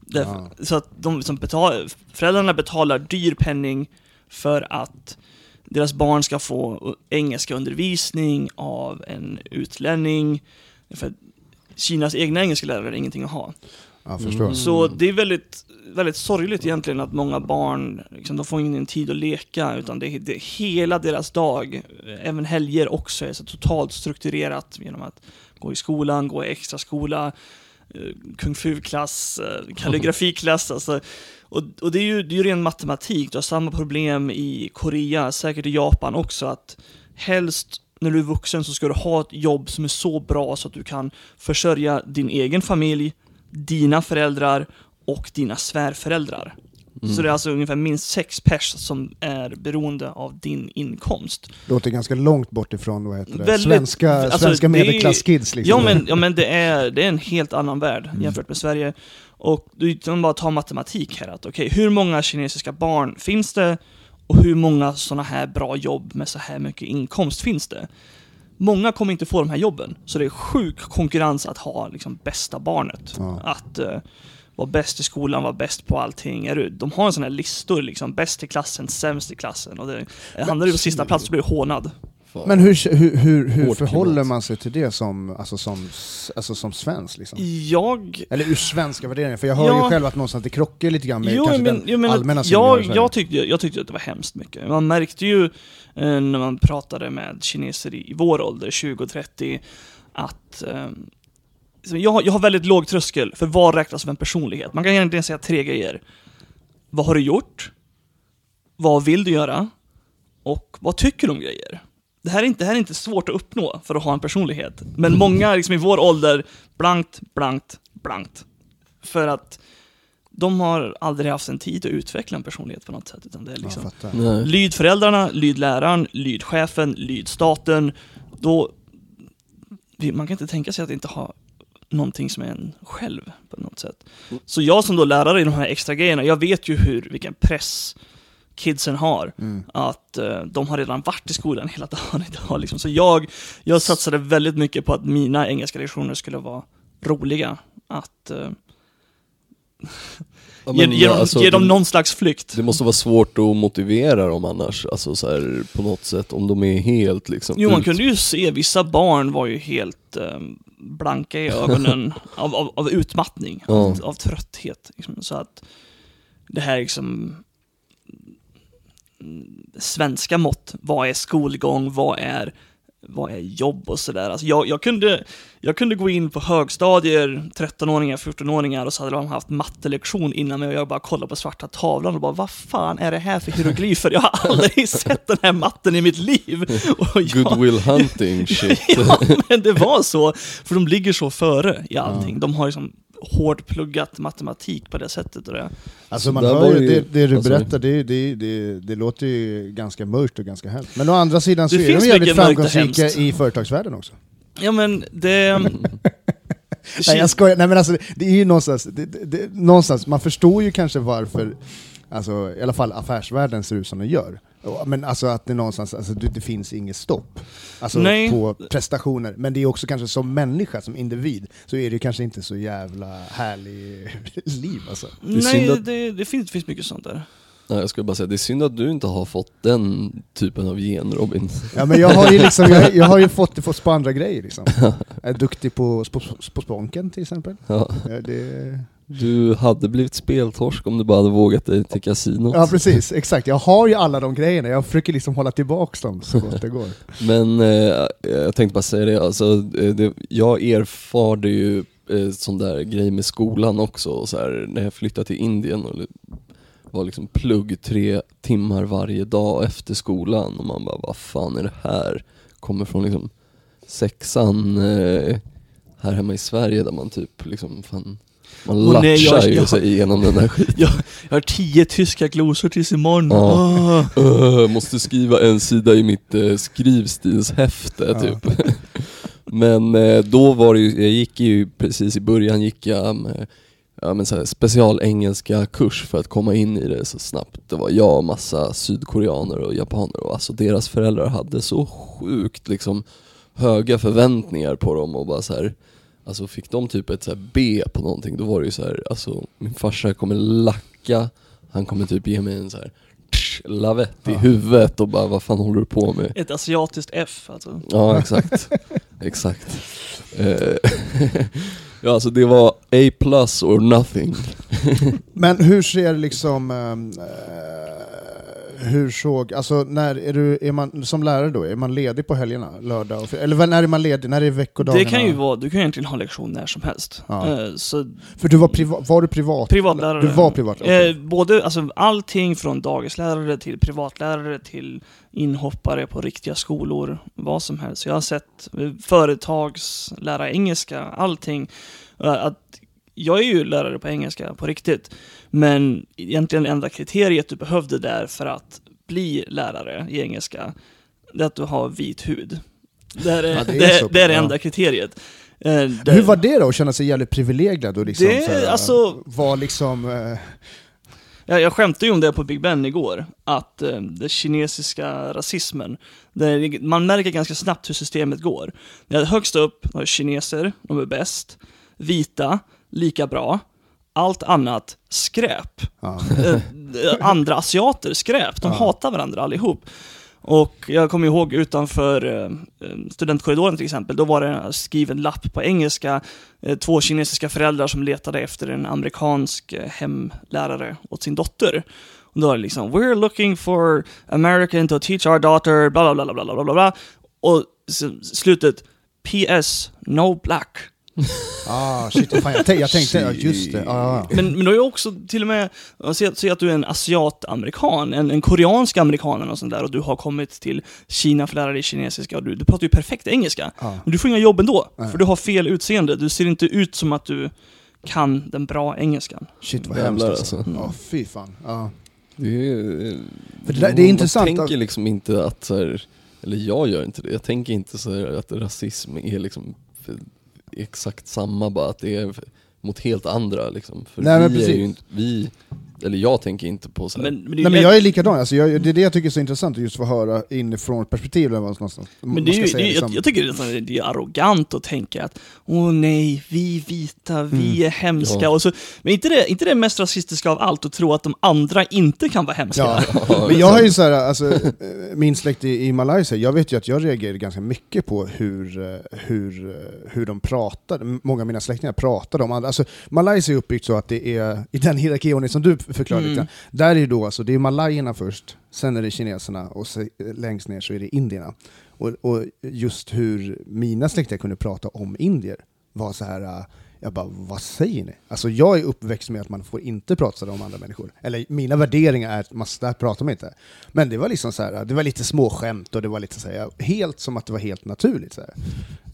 Därför, Ah. Så att de som betal, föräldrarna betalar dyr penning för att deras barn ska få engelska undervisning av en utlänning. För Kinas egna engelska lärare är ingenting att ha. Mm. Så det är väldigt, väldigt sorgligt egentligen att många barn, liksom, de får ingen tid att leka, utan det, det, hela deras dag, även helger också, är så totalt strukturerat genom att gå i skolan, gå i extra skola, eh, kung fu-klass, eh, kalligrafiklass, alltså. Och, och det är ju det är ju ren matematik, du har samma problem i Korea, säkert i Japan också, att helst när du är vuxen så ska du ha ett jobb som är så bra så att du kan försörja din egen familj, dina föräldrar och dina svärföräldrar. Mm. Så det är alltså ungefär minst sex pers som är beroende av din inkomst. Låter ganska långt bort ifrån vad heter det? Väldigt- svenska alltså, svenska det är- medelklasskids liksom. Ja men, ja, men det, är, det är en helt annan värld Mm. jämfört med Sverige. Och du kan bara ta matematik här. att Okej, hur många kinesiska barn finns det? Och hur många sådana här bra jobb med så här mycket inkomst finns det? Många kommer inte få de här jobben. Så det är sjuk konkurrens att ha liksom, bästa barnet. Ja. Att eh, vara bäst i skolan, vara bäst på allting. Är du, de har en sån här listor, liksom, bäst i klassen, sämst i klassen. Och det, hamnar du på sista plats så blir du hånad. Men hur, hur, hur, hur förhåller man sig till det som, alltså som, alltså som svensk? Liksom? Jag Eller ur svenska värderingar, för jag hör Ja. ju själv att någonstans det krockar lite grann med Jo, kanske men, den jag, menar, allmänna jag, jag, tyckte, jag tyckte att det var hemskt mycket. Man märkte ju Eh, när man pratade med kineser i, i vår ålder, 20-30, att eh, jag, har- jag har väldigt låg tröskel för vad räknas som en personlighet. Man kan egentligen säga tre grejer. Vad har du gjort? Vad vill du göra? Och vad tycker du om grejer? Det här, är inte, det här är inte svårt att uppnå för att ha en personlighet. Men många liksom, i vår ålder, blankt, blankt, blankt. För att de har aldrig haft en tid att utveckla en personlighet på något sätt. Utan det är liksom, lyd föräldrarna, lyd läraren, lyd chefen, lyd staten. Då, man kan inte tänka sig att inte ha någonting som är en själv på något sätt. Så jag som då lärare i de här extra grejerna, jag vet ju hur, vilken press kidsen har. Mm. Att eh, de har redan varit i skolan hela dagen *laughs* idag. Liksom. Så jag, jag satsade väldigt mycket på att mina engelska lektioner skulle vara roliga. Att eh, Ja, ge, men, ge, dem, alltså, ge dem någon slags flykt. Det måste vara svårt att motivera dem annars, alltså så här, på något sätt, om de är helt liksom Jo, man ut- kunde ju se, vissa barn var ju helt eh, blanka i ögonen *laughs* av, av, av utmattning, Ja. av, av trötthet. Liksom. Så att det här liksom mm, svenska mått, vad är skolgång, vad är, vad är jobb och sådär. Alltså jag, jag, kunde, jag kunde gå in på högstadier, 13-åringar, 14-åringar och så hade de haft mattelektion innan mig och jag bara kollade på svarta tavlan och bara vad fan är det här för hieroglyfer? Jag har *laughs* aldrig sett den här matten i mitt liv. *laughs* Och jag, Goodwill hunting *laughs* shit. ja, men det var så. För de ligger så före i allting. De har liksom hårt pluggat matematik på det sättet. Och det. Alltså man hör ju, det det, du alltså- berättar, det, det, det, det låter ju ganska mörkt och ganska hemskt. Men å andra sidan så Det är de jävligt framgångsrika i företagsvärlden också. Ja men det... *laughs* Nej jag skojar, nej men alltså det är ju någonstans, det, det, det, någonstans, man förstår ju kanske varför, alltså i alla fall affärsvärlden ser ut som den gör. Men alltså att det någonstans, alltså det, det finns inget stopp. Alltså Nej. på prestationer. Men det är också kanske som människa, som individ, så är det kanske inte så jävla härlig *laughs* liv alltså. synd Nej, att- det, det, finns, det finns mycket sånt där. Nej, jag skulle bara säga, det är synd att du inte har fått den typen av gen Robin. Ja men jag har ju liksom, jag, jag har ju fått det fått på andra grejer liksom. *laughs* Jag är duktig på, på, på sponken till exempel. Ja, Ja, det, du hade blivit speltorsk om du bara hade vågat dig till kasinot. ja precis, exakt. Jag har ju alla de grejerna, jag försöker liksom hålla tillbaks dem så gott det går. *laughs* Men eh, jag tänkte bara säga det, alltså, eh, det jag erfarde ju eh, sån där grej med skolan också, så här, när jag flyttade till Indien och var liksom plugg tre timmar varje dag efter skolan och man bara, vad fan är det här? Kommer från liksom sexan eh, här hemma i Sverige där man typ liksom, fan, man Åh, nej, latchar jag- ju jag- sig igenom den här skiten. *laughs* Jag, jag har tio tyska glosor tills imorgon. Ja. Ah. Öh, måste skriva en sida i mitt eh, skrivstilshäfte Ja. typ. *laughs* Men eh, då var det ju, jag gick ju precis i början gick jag med ja, men så här, specialengelska kurs för att komma in i det så snabbt. Det var jag och massa sydkoreaner och japaner och alltså deras föräldrar hade så sjukt liksom höga förväntningar på dem och bara så här. Alltså fick de typ ett så här B på någonting, då var det ju så här, alltså min farsa kommer lacka, han kommer typ ge mig en så här tsch, lavett i Ja. huvudet och bara vad fan håller du på med? Ett asiatiskt F alltså. Ja exakt, *laughs* exakt. Eh, *laughs* ja alltså det var A plus or nothing. *laughs* Men hur ser liksom, ehm, eh, hur såg, alltså när är du, är man som lärare då, är man ledig på helgerna? Lördag och Eller när är man ledig? När är veckodagarna? Det kan ju vara, du kan ju egentligen ha lektion när som helst. Ja. Eh, så För du var, priva, var du privat? privatlärare. Du var privat? okej. Eh, både, alltså allting från dagislärare till privatlärare till inhoppare på riktiga skolor, vad som helst. Jag har sett eh, företagslära engelska, allting. Att jag är ju lärare på engelska på riktigt, men egentligen det enda kriteriet du behövde där för att bli lärare i engelska, det är att du har vit hud. Det är, Ja, det är det, det, är det enda kriteriet. Eh, det- Hur var det då, att känna sig jävligt privilegierad och liksom Det- här, alltså- var liksom... eh, Jag, jag skämtade ju om det på Big Ben igår, att eh, den kinesiska rasismen, där man märker ganska snabbt hur systemet går. Det högst upp har kineser, de är bäst. Vita, lika bra. Allt annat skräp. Ja. Eh, andra asiater skräp. De ja. hatar varandra allihop. Och jag kommer ihåg utanför eh, eh, studentkorridoren till exempel, då var det skriven lapp på engelska, två kinesiska föräldrar som letade efter en amerikansk hemlärare åt sin dotter. Och då var det liksom “We're looking for American to teach our daughter”, bla bla bla bla bla bla bla. Och slutet “PS, no black”. *laughs* Ah, shit, fan, jag, tänkte, jag tänkte, ja, just det. Ah. Men, men du har ju också till och med, säg att, säg att du är en asiat-amerikan, en, en koreansk amerikan eller något sånt där och du har kommit till Kina för att lära dig kinesiska och du, du pratar ju perfekt engelska. Ja. Men du får inga jobb ändå, Nej. för du har fel utseende. Du ser inte ut som att du kan den bra engelskan. Shit vad hemskt alltså. alltså. Ja, fy fan. Ja. Det är, För det där- det är intressant Man tänker att- liksom inte att så här, eller jag gör inte det, jag tänker inte så här att rasism är liksom för- exakt samma, bara att det är mot helt andra liksom. För Nej, men vi är precis. ju inte, vi, eller jag tänker inte på så här. Men, men, det är Nej men jag är likadan, alltså, jag, det är det jag tycker är så intressant, att just få höra inifrån ett perspektiv eller vad man ska, Men det är ju, säga, det är, liksom. jag, jag tycker det är, nästan- det är arrogant att tänka att åh nej, vi vita, vi är hemska. Ja. Och så, men inte det, inte det mest rasistiska av allt att tro att de andra inte kan vara hemska? Ja. *laughs* Men jag har ju så här, alltså, eh, min släkt i, i Malaysia, jag vet ju att jag reagerar ganska mycket på hur, eh, hur, eh, hur de pratar, M- många av mina släktingar pratar om andra. Alltså, Malaysia är uppbyggt så att det är, i den hierarkiordning som du förklarade, Mm. lite, där är då alltså, det är malajerna först, sen är det kineserna och så, längst ner så är det indierna. Och, och just hur mina släktingar kunde prata om indier var så här. eh, jag bara, vad säger ni? Alltså jag är uppväxt med att man får inte prata om andra människor. Eller mina värderingar är att man, där pratar man inte. Men det var liksom så här, det var lite småskämt och det var lite så här, helt som att det var helt naturligt. Så.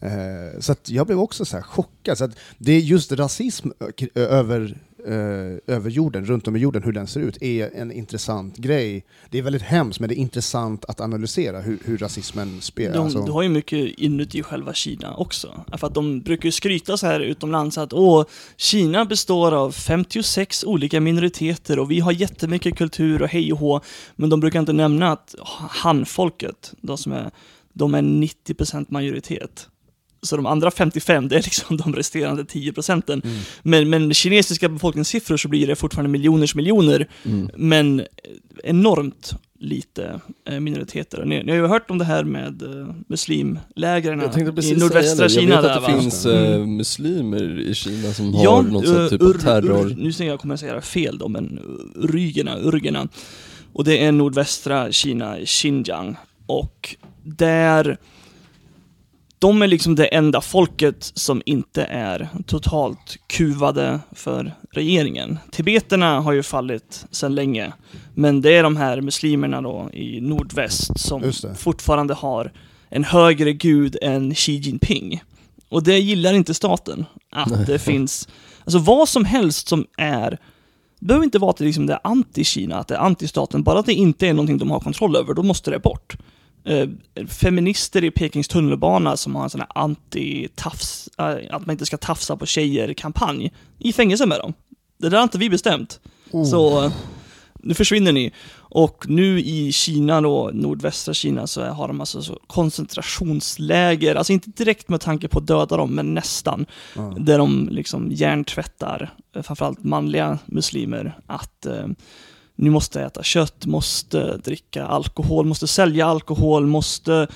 Eh, så att jag blev också så här chockad. Så att det är just rasism över, eh, över jorden, runt om i jorden, hur den ser ut, är en intressant grej. Det är väldigt hemskt, men det är intressant att analysera hur, hur rasismen spelar. De, alltså. Du har ju mycket inuti själva Kina också. För att de brukar ju skryta så här utomlands att åh, Kina består av 56 olika minoriteter och vi har jättemycket kultur och hej och hå. Men de brukar inte nämna att hanfolket, de som är, de är 90% majoritet. Så de andra 55, det är liksom *laughs* de resterande 10 procenten. Mm. Men, men med kinesiska befolkningssiffror så blir det fortfarande miljoners miljoner, Mm. men enormt lite eh, minoriteter. Ni, ni har ju hört om det här med eh, muslimlägren i nordvästra. Kina Jag vet där att det va? finns Mm. eh, muslimer i Kina som har någon eh, typ ur- av terror. Ur, nu säger jag, kommer jag säga fel då, men rygerna, urgerna. Och det är nordvästra Kina, Xinjiang. Och där, de är liksom det enda folket som inte är totalt kuvade för regeringen. Tibeterna har ju fallit sedan länge, men det är de här muslimerna då i nordväst som fortfarande har en högre gud än Xi Jinping. Och det gillar inte staten, att det finns, alltså vad som helst som är, det behöver inte vara att det liksom det är anti-Kina, att det är anti-staten, bara att det inte är någonting de har kontroll över, då måste det bort. Eh, feminister i Pekings tunnelbana som har en sån här anti-tafs, eh, att man inte ska tafsa på tjejer-kampanj, i fängelse med dem. Det där har inte vi bestämt. Oh. Så eh, nu försvinner ni. Och nu i Kina då, nordvästra Kina, så har de alltså så koncentrationsläger, alltså inte direkt med tanke på att döda dem, men nästan. Ja. Där de liksom hjärntvättar, framförallt manliga muslimer, att eh, ni måste äta kött, måste dricka alkohol, måste sälja alkohol, måste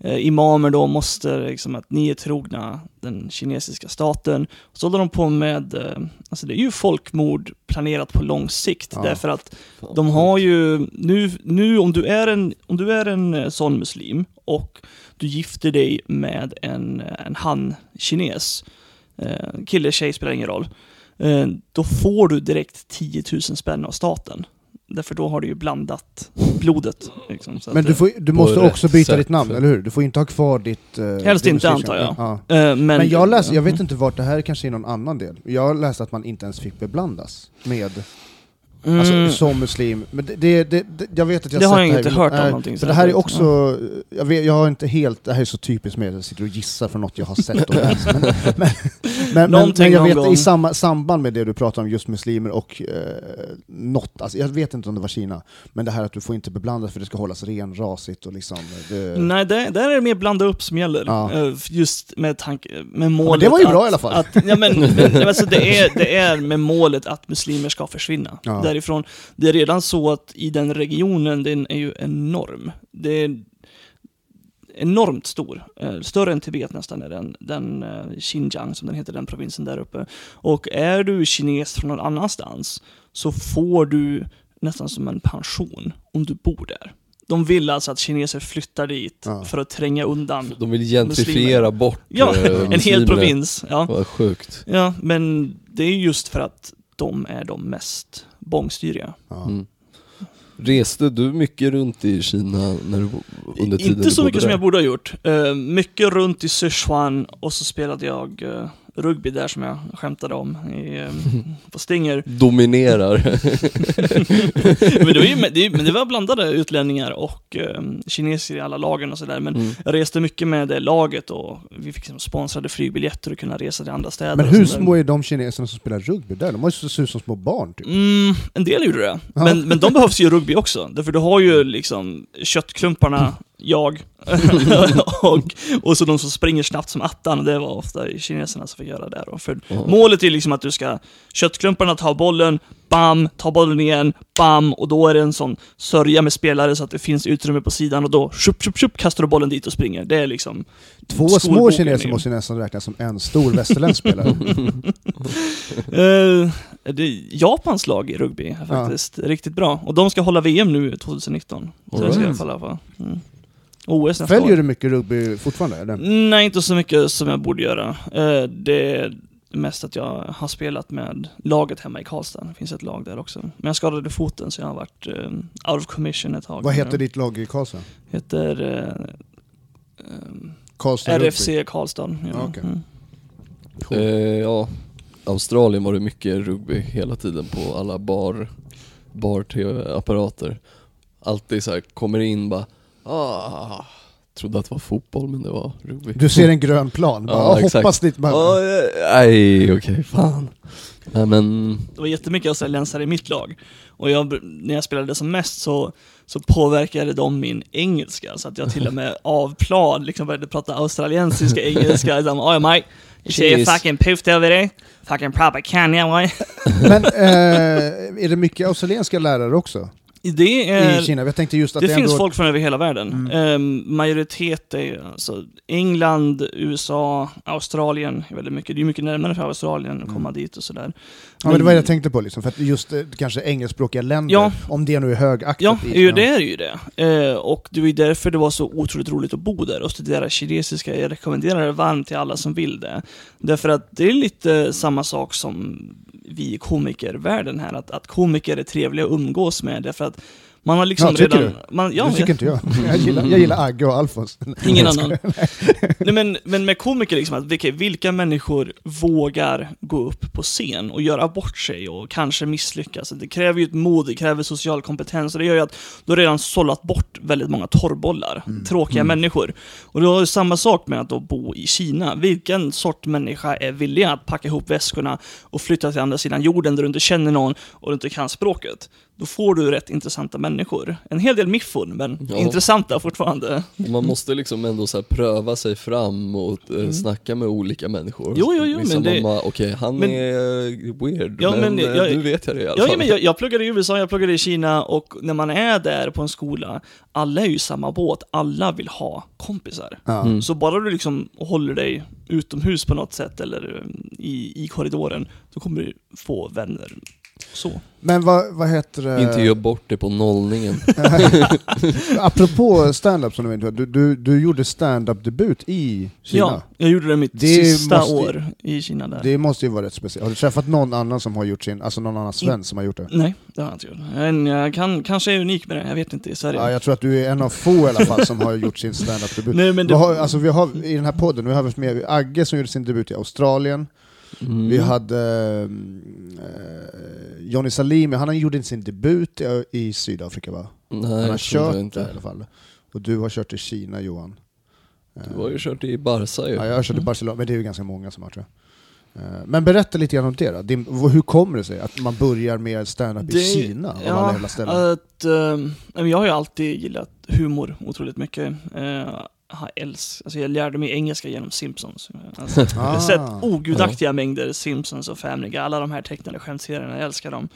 eh, imamer då måste liksom att ni är trogna den kinesiska staten. Så håller de på med, eh, alltså det är ju folkmord planerat på lång sikt, Ja. därför att de har ju, nu, nu om du är en, om du är en eh, sån muslim och du gifter dig med en, en han-kines, eh, kille, tjej spelar ingen roll, eh, då får du direkt 10 000 spänn av staten. Därför då har du ju blandat blodet. Liksom, så Men att, du, får, du måste också byta sätt. ditt namn, eller hur? Du får inte ha kvar ditt... Uh, Helst inte, antar jag. Ja. eh, men, Men, jag läste, jag vet inte vart det här kanske är någon annan del. Jag läste att man inte ens fick beblandas med, Mm, alltså som muslim. Men det, det, det, jag vet att jag Det har jag här inte i- hört om nej, någonting För det här är också, jag, vet, jag har inte helt, det här är så typiskt med att jag sitter och gissar för något jag har sett och läst. Men, men, men, men, jag vet gång. i samma, samband med det du pratar om, just muslimer och eh, något, alltså, jag vet inte om det var Kina, men det här att du får inte beblandas för det ska hållas renrasigt och liksom... Det, Nej, det, där är det mer blanda upp som gäller. Ja. Eh, Just med tanke, med målet men det var ju att, bra i alla fall. Att, ja, men, men, alltså det, är, det är med målet att muslimer ska försvinna Ja. Därifrån. Det är redan så att i den regionen, den är ju enorm. Det är enormt stor. Eh, större än Tibet nästan är den, den eh, Xinjiang som den heter, den provinsen där uppe. Och är du kines från någon annanstans så får du nästan som en pension om du bor där. De vill alltså att kineser flyttar dit Ja. för att tränga undan De vill gentrifiera bort Ja, eh, *laughs* en hel provins. Ja. Vad sjukt. ja, men det är just för att de är de mest bångstyriga. ja. Mm. Reste du mycket runt i Kina när du, under tiden Inte så du mycket bodde som där? jag borde ha gjort. Eh, mycket runt i Sichuan och så spelade jag eh, rugby där som jag skämtade om i, eh, *laughs* på Stinger. Dominerar. *laughs* men, det var ju, det, men det var blandade utlänningar och eh, kineser i alla lagen och sådär. Men Mm. jag reste mycket med det laget och vi fick liksom sponsrade flygbiljetter och kunna resa till andra städer. Men hur små är de kineserna som spelar rugby där? De måste se ut som små barn typ. Mm, en del gjorde det. Men, men de behövs ju i rugby också. Därför du har ju liksom köttklumparna, *laughs* jag, *laughs* och, och så de som springer snabbt som attan. Det var ofta kineserna som fick göra det. Då. För Ja. målet är liksom att du ska, köttklumparna tar bollen, bam, tar bollen igen, bam, och då är det en sån sörja med spelare så att det finns utrymme på sidan och då, tjup, tjup, tjup, kastar du bollen dit och springer. Det är liksom Två små kineser måste ju nästan räknas som en stor västerländsk spelare. *laughs* Eh, det är Japans lag i rugby är faktiskt riktigt bra. Och de ska hålla VM nu 2019. Så det ska jag Alright. falla på. Mm. OS nästa Följer år. du mycket rugby fortfarande? Eller? Nej, inte så mycket som jag borde göra. Eh, det är mest att jag har spelat med laget hemma i Karlstad. Det finns ett lag där också. Men jag skadade foten så jag har varit eh, out of commission ett tag. Vad heter ditt lag i Karlstad? Heter eh, Karlstad RFC Rugby? Karlstad. Ja. Ja, okej. Mm. Eh, ja, Australien var det mycket rugby hela tiden på alla bar, bar-tv-apparater. Alltid så här, kommer in bara ah, trodde att det var fotboll men det var rugby. Du ser en grön plan, bara, Ja, ja, exakt. hoppas ditt... Bara, Ah, Nej, okej, fan. Nej men, Det var jättemycket australiensare i mitt lag. Och jag, när jag spelade som mest så, så påverkade de min engelska, så att jag till och med *laughs* av plan liksom började prata australiensiska *laughs* engelska. Liksom, Oj mate, you see fucking poofed over there? Fucking proper you, why? Men *laughs* eh, är det mycket australienska lärare också? Det är... I Kina? Jag tänkte just att Det det, finns ändå... folk från över hela världen. Mm. Ehm, majoritet är alltså England, USA, Australien väldigt mycket. Det är mycket närmare för Australien att komma dit och sådär. Ja, men det var det jag tänkte på, liksom, för att just eh, kanske engelskspråkiga länder, Ja. om det nu är högaktat Ja, i ju, det är ju det. Eh, och det var ju därför det var så otroligt roligt att bo där och studera kinesiska. Jag rekommenderar det varmt till alla som vill det. Därför att det är lite samma sak som vi i komikervärlden här, att, att komiker är trevliga att umgås med. Därför att man har liksom Ja, tycker redan... Man, ja, det tycker inte jag. Jag gillar, jag gillar Agge och Alfons. *laughs* Ingen annan. Nej, men, men med komiker, liksom, att vilka, vilka människor vågar gå upp på scen och göra bort sig och kanske misslyckas? Det kräver ju ett mod, det kräver social kompetens och det gör ju att du har redan sållat bort väldigt många torrbollar, tråkiga människor. Och det är samma sak med att då bo i Kina. Vilken sort människa är villig att packa ihop väskorna och flytta till andra sidan jorden där du inte känner någon och du inte kan språket? Då får du rätt intressanta människor. En hel del miffon, men Ja. intressanta fortfarande. man måste liksom ändå så här pröva sig fram och eh, snacka med olika människor. Mm. Jo, jo, jo, Vissa men det- okej han men- är weird, Ja, men, men eh, jag- nu vet jag det i alla Ja, fall. ja, men jag, jag pluggade i USA, jag pluggade i Kina och när man är där på en skola, alla är ju i samma båt, alla vill ha kompisar. Mm. Så bara du liksom håller dig utomhus på något sätt eller um, i, i korridoren, då kommer du få vänner. Så. Men vad, vad heter det? Inte gör bort det på nollningen. *laughs* Apropå stand-up som du på, du, du, du gjorde stand-up-debut i Kina. Ja, jag gjorde det mitt Det sista måste- år i Kina där. Det måste ju vara rätt speciellt. Har du träffat någon annan som har gjort sin, alltså någon annan svensk som har gjort det? Nej, det har jag inte gjort. Men jag kan, kanske är unik med det, jag vet inte, i Sverige. Ja, jag tror att du är en av få i alla fall som har gjort sin stand-up-debut. Nej, men Vi det, har, alltså, vi har, I den här podden, vi har haft med Agge som gjorde sin debut i Australien, Mm. vi hade mm, eh, Johnny Salimi, han gjorde sin debut i, i Sydafrika va? Nej, Han har kört det i inte. alla fall. Och du har kört i Kina Johan. Du har ju kört i Barca ju. Ja, jag har kört i Barcelona, men det är ju ganska många som har tror jag. Eh, Men berätta lite grann om det då. Din, hur kommer det sig att man börjar med stand-up i Kina av ja, alla jävla ställen? Att, eh, men jag har ju alltid gillat humor otroligt mycket. Uh, har älsk, alltså jag lärde mig engelska genom Simpsons. Alltså, *laughs* Jag har Ah. sett ogudaktiga mängder Simpsons och Family Guy, alla de här tecknade skämtserierna, jag älskar dem.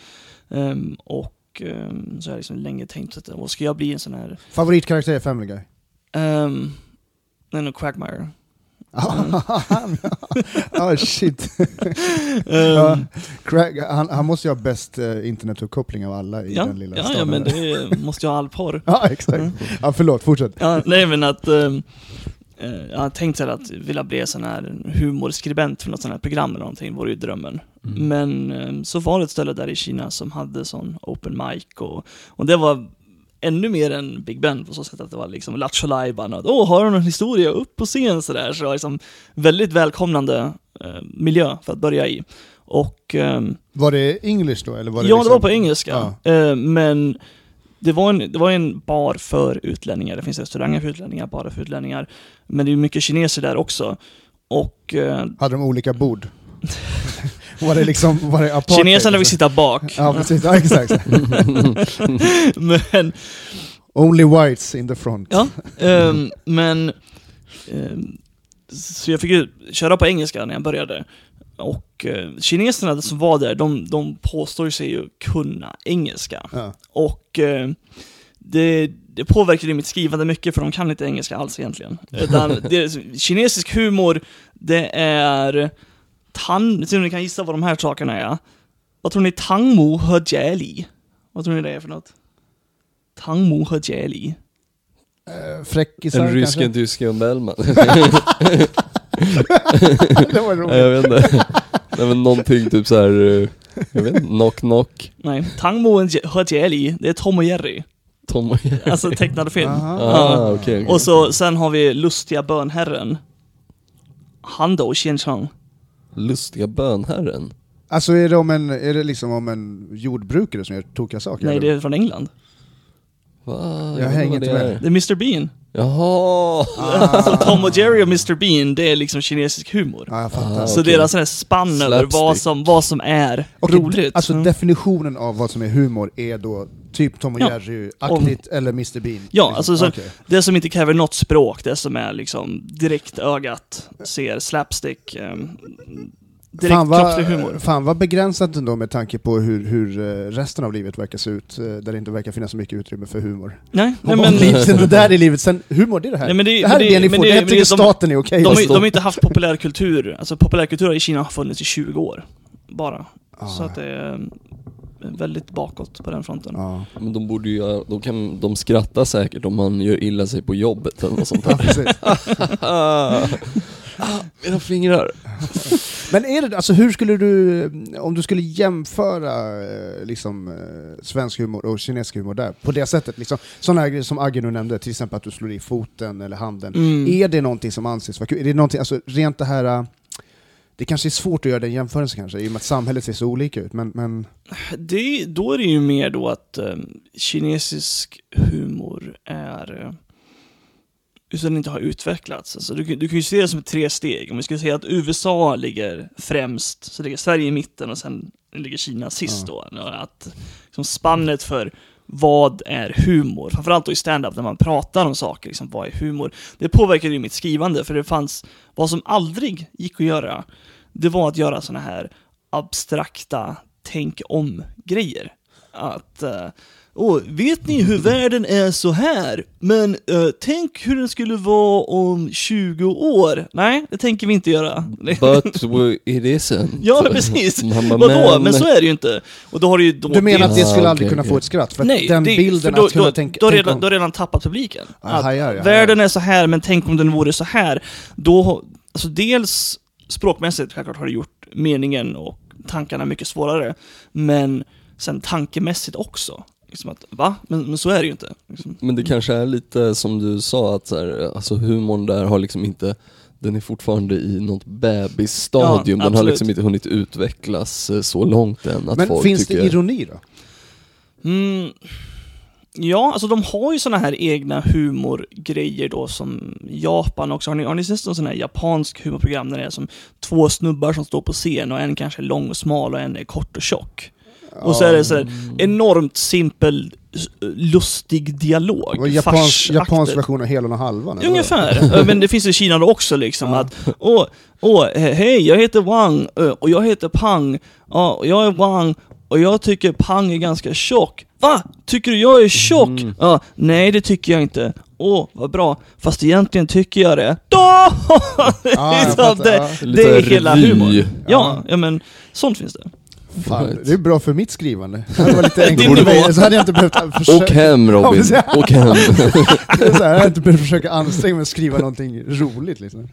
Ehm, och ehm, så har jag liksom länge tänkt att vad ska jag bli en sån här, Favoritkaraktär i Family Guy? um, nej, no, Quagmire. Ah *laughs* shit. *laughs* Ja, Craig, han, han måste ju ha bäst eh, internetuppkoppling av alla i ja, den lilla ja, staden. ja, men det måste ju ha all porr. *laughs* Ja, exakt. Mm. Ja, förlåt, fortsätt. Ja, nej men att eh, jag har tänkt så här att vilja bli sån här humorskribent för något sånt här program eller någonting, vore ju drömmen. Mm. Men ehm, så var det ett ställe där i Kina som hade sån open mic och, och det var ännu mer än Big Ben på så sätt att det var liksom Lattjo Lajban och åh, har du någon historia upp på scen sådär. Så det var liksom väldigt välkomnande eh, miljö för att börja i. Och ehm, Var det English då? Eller var det ja, liksom... det var på engelska. Eh, men det var, en, det var en bar för utlänningar. Det finns restauranger för utlänningar, barer för utlänningar. Men det är mycket kineser där också. Och eh, Hade de olika bord? *laughs* var det liksom, var det apartheid? kineserna vill sitta bak. Ja, precis. Ja, exakt. *laughs* men, Only whites in the front. ja, ehm, men ehm, så jag fick ju köra på engelska när jag började. Och eh, kineserna som var där, de, de påstår sig ju kunna engelska. Ja. Och eh, det, det påverkade mitt skrivande mycket för de kan inte engelska alls egentligen. Utan det, kinesisk humor, det är tan... Se om ni kan gissa vad de här sakerna är. Vad tror ni tangmo höjäli? Vad tror ni det är för något? Tangmo höjäli. Eh, Fräckisar En rysk, en kanske? tysk och en Bellman. det var Nej, roligt. jag vet inte. Nej men någonting typ så här. eh, jag vet inte, knock knock, Nej, tangmo höjäli, det är Tom och Jerry. Tom och Jerry. Alltså tecknad film. Aha. Ah, okej. okej. Och så, sen har vi lustiga bönherren. Hando Xianchang. Lustiga bönherren. Alltså är det, om en, är det liksom om en jordbrukare som gör tokiga saker? Nej, eller? det är från England. Va? Jag vet hänger inte det med. är. Det är Mr Bean. Jaha! Ah. Så Tom och Jerry och Mr Bean, det är liksom kinesisk humor. Ja, jag fattar. Ah, Så okej. deras sån här spann över vad som, vad som är Okej, roligt. Alltså Mm. definitionen av vad som är humor är då typ Tom och Ja. Jerry-aktigt eller Mr Bean? Ja, liksom. alltså så- Okej. Det som inte kräver något språk, det som är liksom direkt ögat ser slapstick, um, direkt Fan kroppslig vad, humor. fan vad begränsat ändå med tanke på hur, hur eh, resten av livet verkar se ut, eh, där det inte verkar finnas så mycket utrymme för humor. Nej, nej men... *laughs* det där är livet, sen humor det är det här. Nej, men det- det här men är det det- ni får, det- det men tycker de- staten är okej. De, har, Fast ju- de har inte haft populärkultur, alltså populärkultur i Kina har funnits i 20 år. Bara. Ah. Så att det är mm, väldigt bakåt på den fronten. Ja, Men de borde ju göra, de kan, de skrattar säkert om man gör illa sig på jobbet eller något sånt där. *laughs* ah, *laughs* ah, mina fingrar. Men är det, alltså hur skulle du, om du skulle jämföra eh, liksom, eh, svensk humor och kinesisk humor där, på det sättet, liksom, sådana här grejer som Agge nu nämnde, till exempel att du slår i foten eller handen, Mm. är det någonting som anses vara kul? Är det någonting, alltså rent det här, eh, det kanske är svårt att göra den jämförelsen kanske, i och med att samhället ser så olika ut, men, men Det, då är det ju mer då att um, kinesisk humor är uh, den inte har utvecklats. Alltså, du, du kan ju se det som tre steg. Om vi skulle säga att USA ligger främst, så ligger Sverige i mitten och sen ligger Kina sist då. Att liksom, spannet för vad är humor? Framförallt då i stand-up när man pratar om saker, liksom, vad är humor? Det påverkade ju mitt skrivande, för det fanns, vad som aldrig gick att göra, det var att göra såna här abstrakta tänk om-grejer. Att, eh, Åh, vet ni hur världen är så här? Men eh, tänk hur den skulle vara om 20 år. Nej, det tänker vi inte göra. But we- it isn't. *laughs* ja, precis. *laughs* Mamma, Vadå? Men så är det ju inte. Och då har du ju då Du menar att det Ah, skulle aldrig kunna få ett skratt? För att Nej, den det, bilden för då, att kunna då, tänka... då, har redan, om- då har redan tappat publiken. Ah, Att hajar, ja, världen är så här, men tänk om den vore så här. Då, alltså dels språkmässigt självklart har det gjort meningen och tankarna mycket svårare. Men sen tankemässigt också. Liksom att, va? Men, men så är det ju inte. Liksom. Men det kanske är lite som du sa att så här, alltså humorn där har liksom inte den är fortfarande i något bebisstadium, Ja, den har liksom inte hunnit utvecklas eh, så långt än att Men folk finns tycker... det ironi då? Mm, ja, alltså de har ju såna här egna humorgrejer då som Japan också. Har ni, har ni sett någon sån här japansk humorprogram där det är som två snubbar som står på scen och en kanske är lång och smal och en är kort och tjock? Och så är det så här enormt simpel, lustig dialog. Var japansk, version av Helan och Halvan? eller? Ungefär. Men det finns i Kina också liksom att Åh, åh, he- hej, jag heter Wang ö, och jag heter Pang. Ja, och jag är Wang och jag tycker Pang är ganska tjock. Va? Tycker du jag är tjock? Mm. Ja, nej det tycker jag inte. Åh, vad bra. Fast egentligen tycker jag det. Då! Är *laughs* jag fattar, det, ja. det är hela humorn. Ja, ja men sånt finns det. Fan, det är bra för mitt skrivande. Det hade varit lite enklare för mig, så hade jag inte behövt Åk försöka, hem Robin, åk hem. *laughs* så här, jag hade inte behövt försöka anstränga mig att skriva någonting roligt liksom.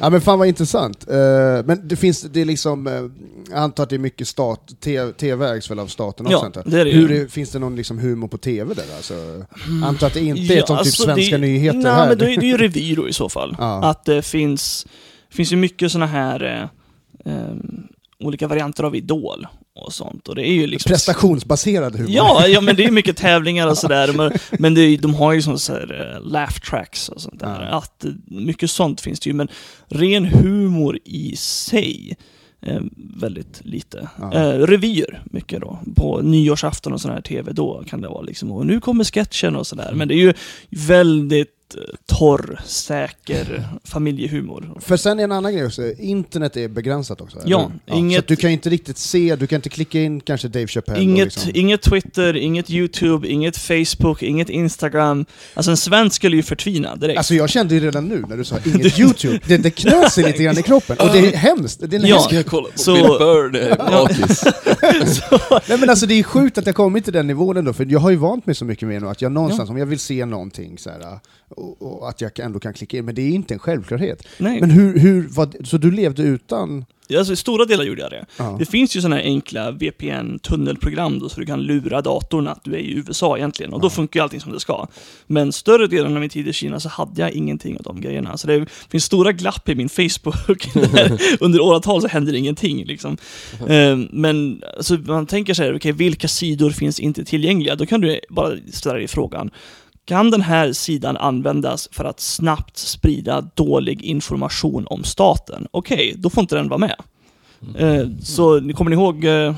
Ja men fan vad intressant. Eh, men det finns, det är liksom, uh, jag antar att det är mycket stat, TV ägs väl av staten också Ja, antar det är det ju. Hur är, Finns det någon liksom humor på TV där alltså? Antar att det inte är Ja, som typ alltså, svenska det, nyheter nej, här. men det är det är ju revy då i så fall. *laughs* Ja. Att det finns, finns ju mycket såna här eh, olika varianter av Idol och sånt. Och det är ju liksom... Prestationsbaserad humor. Ja, ja, men det är mycket tävlingar och sådär. Men, men är- de har ju sån så här, eh, laugh tracks och sånt där. Ja. Att, eh, mycket sånt finns det ju, men ren humor i sig, eh, väldigt lite. Ja. Eh, revyer, mycket då. På nyårsafton och sån här TV, då kan det vara liksom, och nu kommer sketchen och sådär. Men det är ju väldigt torr, säker familjehumor. För sen är en annan grej också, internet är begränsat också. Ja? Så inget- att du kan inte riktigt se, du kan inte klicka in kanske Dave Chappelle Inget, liksom. inget Twitter, inget YouTube, inget Facebook, inget Instagram. Alltså en svensk skulle ju förtvina direkt. Alltså jag kände ju redan nu när du sa *laughs* inget YouTube, det, det knöt sig lite grann i kroppen. Och det är hemskt. Det är Ja. hemskt. Ska jag kolla på Så- Bill är bakis. *laughs* Nej men alltså det är sjukt att jag kommit till den nivån ändå, för jag har ju vant mig så mycket med nu att jag någonstans, om jag vill se någonting så här, och, och att jag ändå kan klicka in, men det är inte en självklarhet. Nej. Men hur, hur vad, så du levde utan? Alltså i stora delar gjorde jag det. Ja. Det finns ju sådana här enkla VPN-tunnelprogram då, så du kan lura datorn att du är i USA egentligen. Och då funkar ju allting som det ska. Men större delen av min tid i Kina så hade jag ingenting av de grejerna. Så det finns stora glapp i min Facebook. där *laughs* under åratal så händer ingenting liksom. Eh, Men alltså, man tänker sig, okej, vilka sidor finns inte tillgängliga? Då kan du bara ställa dig frågan. Kan den här sidan användas för att snabbt sprida dålig information om staten? Okej, då får inte den vara med. Eh, så ni kommer ni ihåg, eh,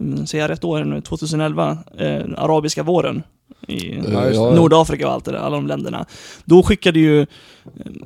mm, säger jag rätt år nu, 2011, eh, arabiska våren i Ja. Nordafrika och allt det där, alla de länderna. Då skickade ju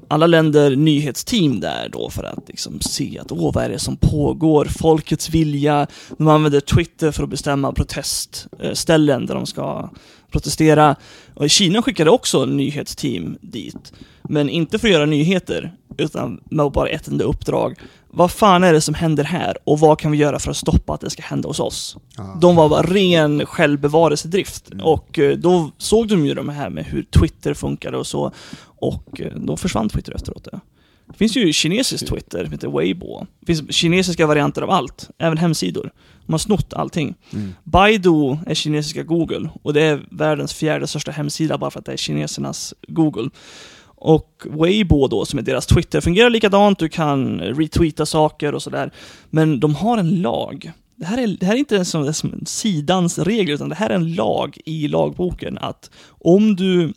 alla länder nyhetsteam där då för att liksom se att åh, vad är det som pågår? Folkets vilja. De använder Twitter för att bestämma protestställen där de ska protestera. Och Kina skickade också nyhetsteam dit. Men inte för att göra nyheter, utan med bara ett enda uppdrag. Vad fan är det som händer här? Och vad kan vi göra för att stoppa att det ska hända hos oss? Ja. De var bara ren självbevarelsedrift. Och eh, då såg de ju de här med hur Twitter funkade och så. Och eh, då försvann Twitter efteråt. Det. Det finns ju kinesiskt Twitter, som heter Weibo. Det finns kinesiska varianter av allt, även hemsidor. De har snott allting. Mm. Baidu är kinesiska Google och det är världens fjärde största hemsida bara för att det är kinesernas Google. Och Weibo då, som är deras Twitter, fungerar likadant. Du kan retweeta saker och sådär. Men de har en lag. Det här är, det här är inte som, som sidans regler, utan det här är en lag i lagboken att om du,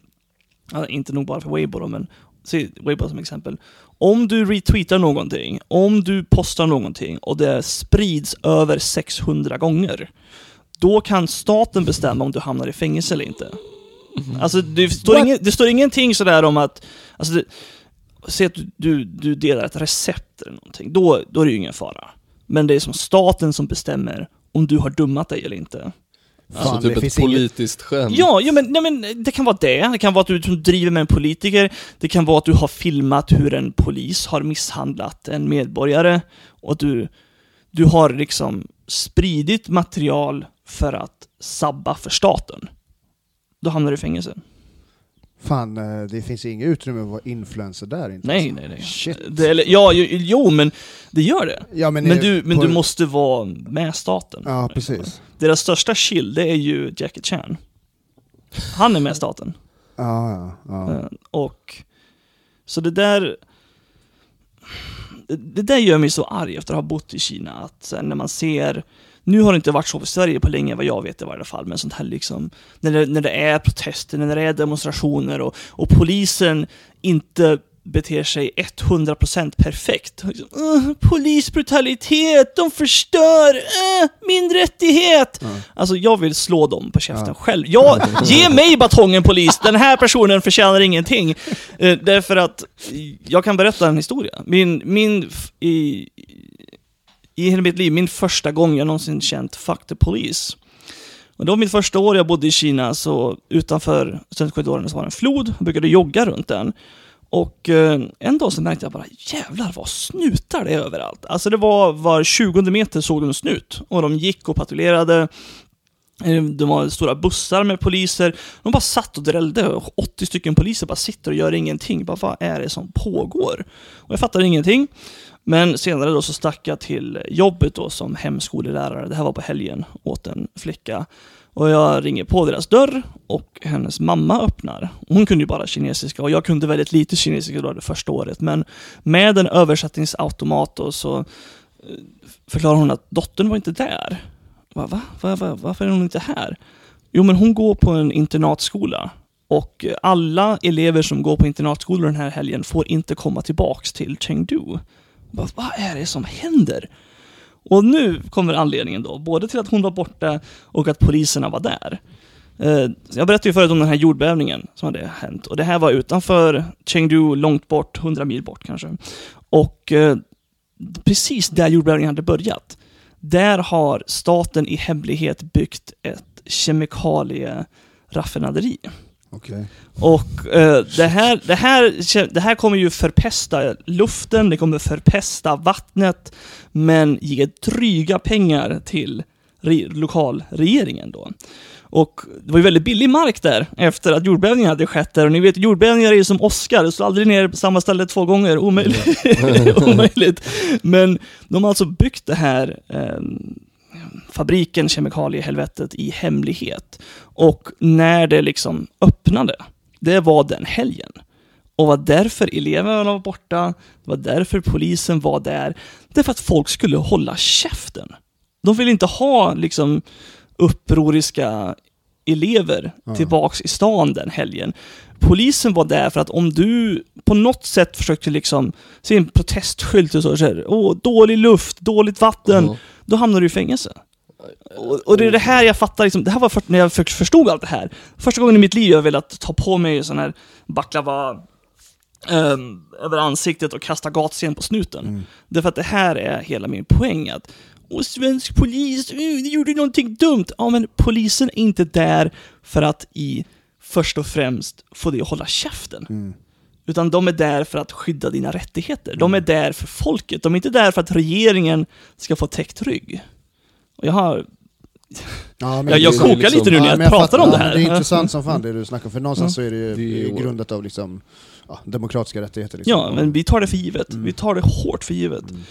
inte nog bara för Weibo då, men se Weibo som exempel. Om du retweetar någonting, om du postar någonting och det sprids över 600 gånger, då kan staten bestämma om du hamnar i fängelse eller inte. Alltså det står, ingen, det står ingenting sådär om att, alltså det, säg att du, du, du delar ett recept eller någonting, då, då är det ju ingen fara. Men det är som staten som bestämmer om du har dummat dig eller inte. Fan, alltså typ det ett finns inget... politiskt skämt. Ja, ja men, nej, men det kan vara det. Det kan vara att du driver med en politiker. Det kan vara att du har filmat hur en polis har misshandlat en medborgare. Och du, du har liksom spridit material för att sabba för staten. Då hamnar du i fängelse. Fan, eh, det finns inget utrymme att vara influencer där inte. Nej, alltså. nej, nej. Shit. Det, eller, ja, jo, jo, men det gör det. Ja, men, Men du, men på- du måste vara med staten. Ja, precis. Deras största chill, det är ju Jackie Chan. Han är med staten. Ja, ja, ja. Eh, Och så det där det, där gör mig så arg efter att ha bott i Kina, att när man ser nu har det inte varit så för Sverige på länge vad jag vet i varje fall, men sånt här liksom när det, när det är protester, när det är demonstrationer och, och polisen inte beter sig 100% perfekt. "Åh, polisbrutalitet, de förstör, äh, min rättighet! Ja. Alltså jag vill slå dem på käften Ja. själv. Jag, ge mig batongen polis, den här personen förtjänar ingenting. Eh, därför att jag kan berätta en historia. Min, min, i, i hela mitt liv, min första gång jag någonsin känt 'fuck the police' och det var mitt första år jag bodde i Kina, så utanför studentkorridoren så var det en flod, jag brukade jogga runt den. Och eh, en dag så märkte jag bara, jävlar vad snutar det är överallt. Alltså det var var 20 meter såg de en snut. Och de gick och patrullerade. Eh, det var stora bussar med poliser. De bara satt och drällde. 80 stycken poliser bara sitter och gör ingenting. Bara, vad är det som pågår? Och jag fattade ingenting. Men senare då så stack jag till jobbet då som hemskolelärare. Det här var på helgen åt en flicka. Och jag ringer på deras dörr och hennes mamma öppnar. Hon kunde ju bara kinesiska och jag kunde väldigt lite kinesiska då det första året. Men med en översättningsautomat då så eh, förklarar hon att dottern var inte där. Va, va? Va, va? Varför är hon inte här? Jo, men hon går på en internatskola. Och alla elever som går på internatskolor den här helgen får inte komma tillbaks till Chengdu. Vad, vad är det som händer? Och nu kommer anledningen då, både till att hon var borta och att poliserna var där. Eh, jag berättade ju förut om den här jordbävningen som hade hänt. Och det här var utanför Chengdu, långt bort, 100 mil bort kanske. Och eh, precis där jordbävningen hade börjat, där har staten i hemlighet byggt ett kemikalieraffinaderi. Okej. Och eh, det, här, det, här, det här kommer ju förpesta luften, det kommer förpesta vattnet, men ge dryga pengar till re, lokalregeringen då. Och det var ju väldigt billig mark där efter att jordbävningen hade skett där. Och ni vet, jordbävningar är ju som Oscar, det står aldrig ner på samma ställe två gånger. Omöjligt. *laughs* *laughs* Omöjligt. Men de har alltså byggt det här eh, fabriken Kemikaliehelvetet i hemlighet. Och när det liksom öppnade, det var den helgen. Och var därför eleverna var borta, det var därför polisen var där. Det för att folk skulle hålla käften. De vill inte ha liksom upproriska elever Ja. tillbaks i stan den helgen. Polisen var där för att om du på något sätt försökte liksom se en protestskylt och så, så här, åh, dålig luft, dåligt vatten, Ja. då hamnar du i fängelse. Och, och det är det här jag fattar, liksom, det här var först när jag för- förstod allt det här. Första gången i mitt liv jag velat ta på mig sån här baklava ehm, över ansiktet och kasta gatsten på snuten. Mm. Därför att det här är hela min poäng att Åh, svensk polis, uh, de gjorde någonting dumt. Ja, men polisen är inte där för att i först och främst få dig att hålla käften. Mm. Utan de är där för att skydda dina rättigheter. De är där för folket. De är inte där för att regeringen ska få täckt rygg. Och jag har... Ja, men Jag, jag kokar liksom- lite nu när jag, men pratar fattar. om det här. Det är intressant som fan det du snackar för någonstans så är det ju Det är grundat av liksom, ja, demokratiska rättigheter. Liksom. Ja, men vi tar det för givet. Mm. Vi tar det hårt för givet. Mm.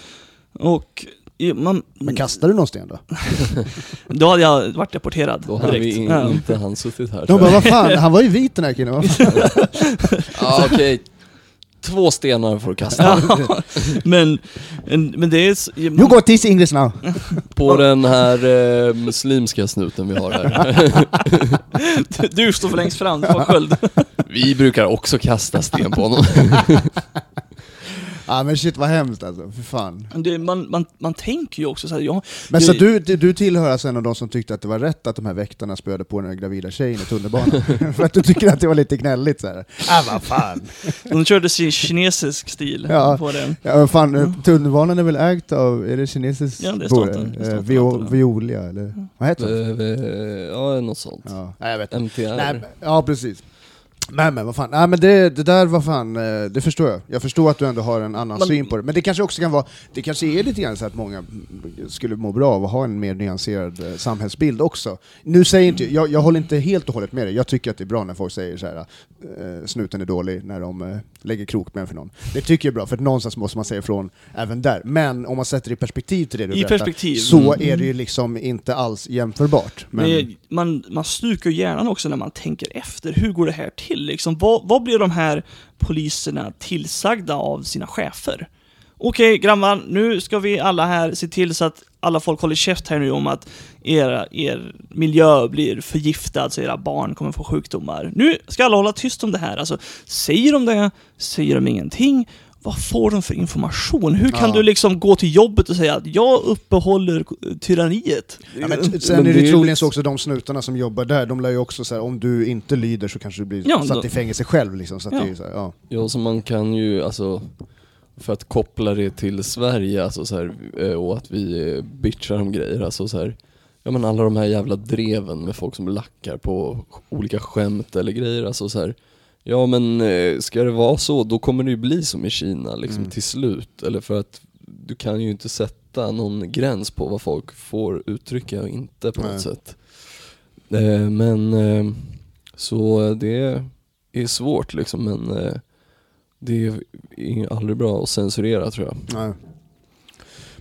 Och man, Men kastar du någon sten då? *laughs* då hade jag varit deporterad Då hade vi in, Ja. inte han suttit här. De bara, jag. vad fan, *laughs* han var ju vit den här killen. *laughs* Ja, okej. Två stenar får du kasta. *laughs* Men, en- men det är... s- You got this English now! *laughs* På den här eh, muslimska snuten vi har här. Du står för längst fram, du får sköld. *laughs* Vi brukar också kasta sten på honom. Ja men shit vad hemskt alltså, för fan. Det, man, man, man tänker ju också så här, ja, Men det- så du, du, tillhör alltså en av de som tyckte att det var rätt att de här väktarna spöade på den här gravida tjejen i tunnelbanan? *laughs* för att du tycker att det var lite gnälligt så här. Ah, vad fan. de körde sin kinesisk stil Ja. på det. Ja, vad fan, eh, tunnelbanan är väl ägt av, är det kinesiskt? Ja, det är staten. Det är Eh, staten, Vio, jag. Violia, eller vad heter det? Ja, något sånt. Ja, nej, jag vet inte. MTR. Nej, men- ja precis. Men, men vad fan, nej, men det, det där var fan, eh, det förstår jag. Jag förstår att du ändå har en annan Men- syn på det. Men det kanske också kan vara, det kanske är lite grann så att många skulle må bra av att ha en mer nyanserad eh, samhällsbild också. Nu säger inte, jag, jag håller inte helt och hållet med dig, jag tycker att det är bra när folk säger så här, eh, snuten är dålig när de lägger krokben för någon. Det tycker jag är bra, för att någonstans måste man säga ifrån även där. Men om man sätter det i perspektiv till det du I berättar, så Mm. är det ju liksom inte alls jämförbart. Men, Men man, man ju hjärnan också när man tänker efter. Hur går det här till? Liksom, vad, vad blir de här poliserna tillsagda av sina chefer? Okej grabbar, nu ska vi alla här se till så att alla folk håller käft här nu om att era, er miljö blir förgiftad så era barn kommer få sjukdomar. Nu ska alla hålla tyst om det här. Alltså, säger de det? Säger de ingenting? Vad får de för information? Hur kan Ja. du liksom gå till jobbet och säga att jag uppehåller tyranniet? Ja, men sen Men är det det är troligen lite- så också de snutarna som jobbar där, de lär ju också så här, om du inte lyder så kanske du blir Ja, satt då- i fängelse själv liksom, så att Ja. det är så här, ja. Ja, så man kan ju alltså för att koppla det till Sverige alltså så här, eh, och att vi bitchar om grejer, alltså så här, ja men alla de här jävla dreven med folk som lackar på olika skämt eller grejer, alltså så här, ja men eh, ska det vara så, då kommer det ju bli som i Kina liksom Mm. till slut, eller för att du kan ju inte sätta någon gräns på vad folk får uttrycka och inte på Nej. något sätt. Eh, men så det är svårt liksom, men det är aldrig bra att censurera tror jag. Nej.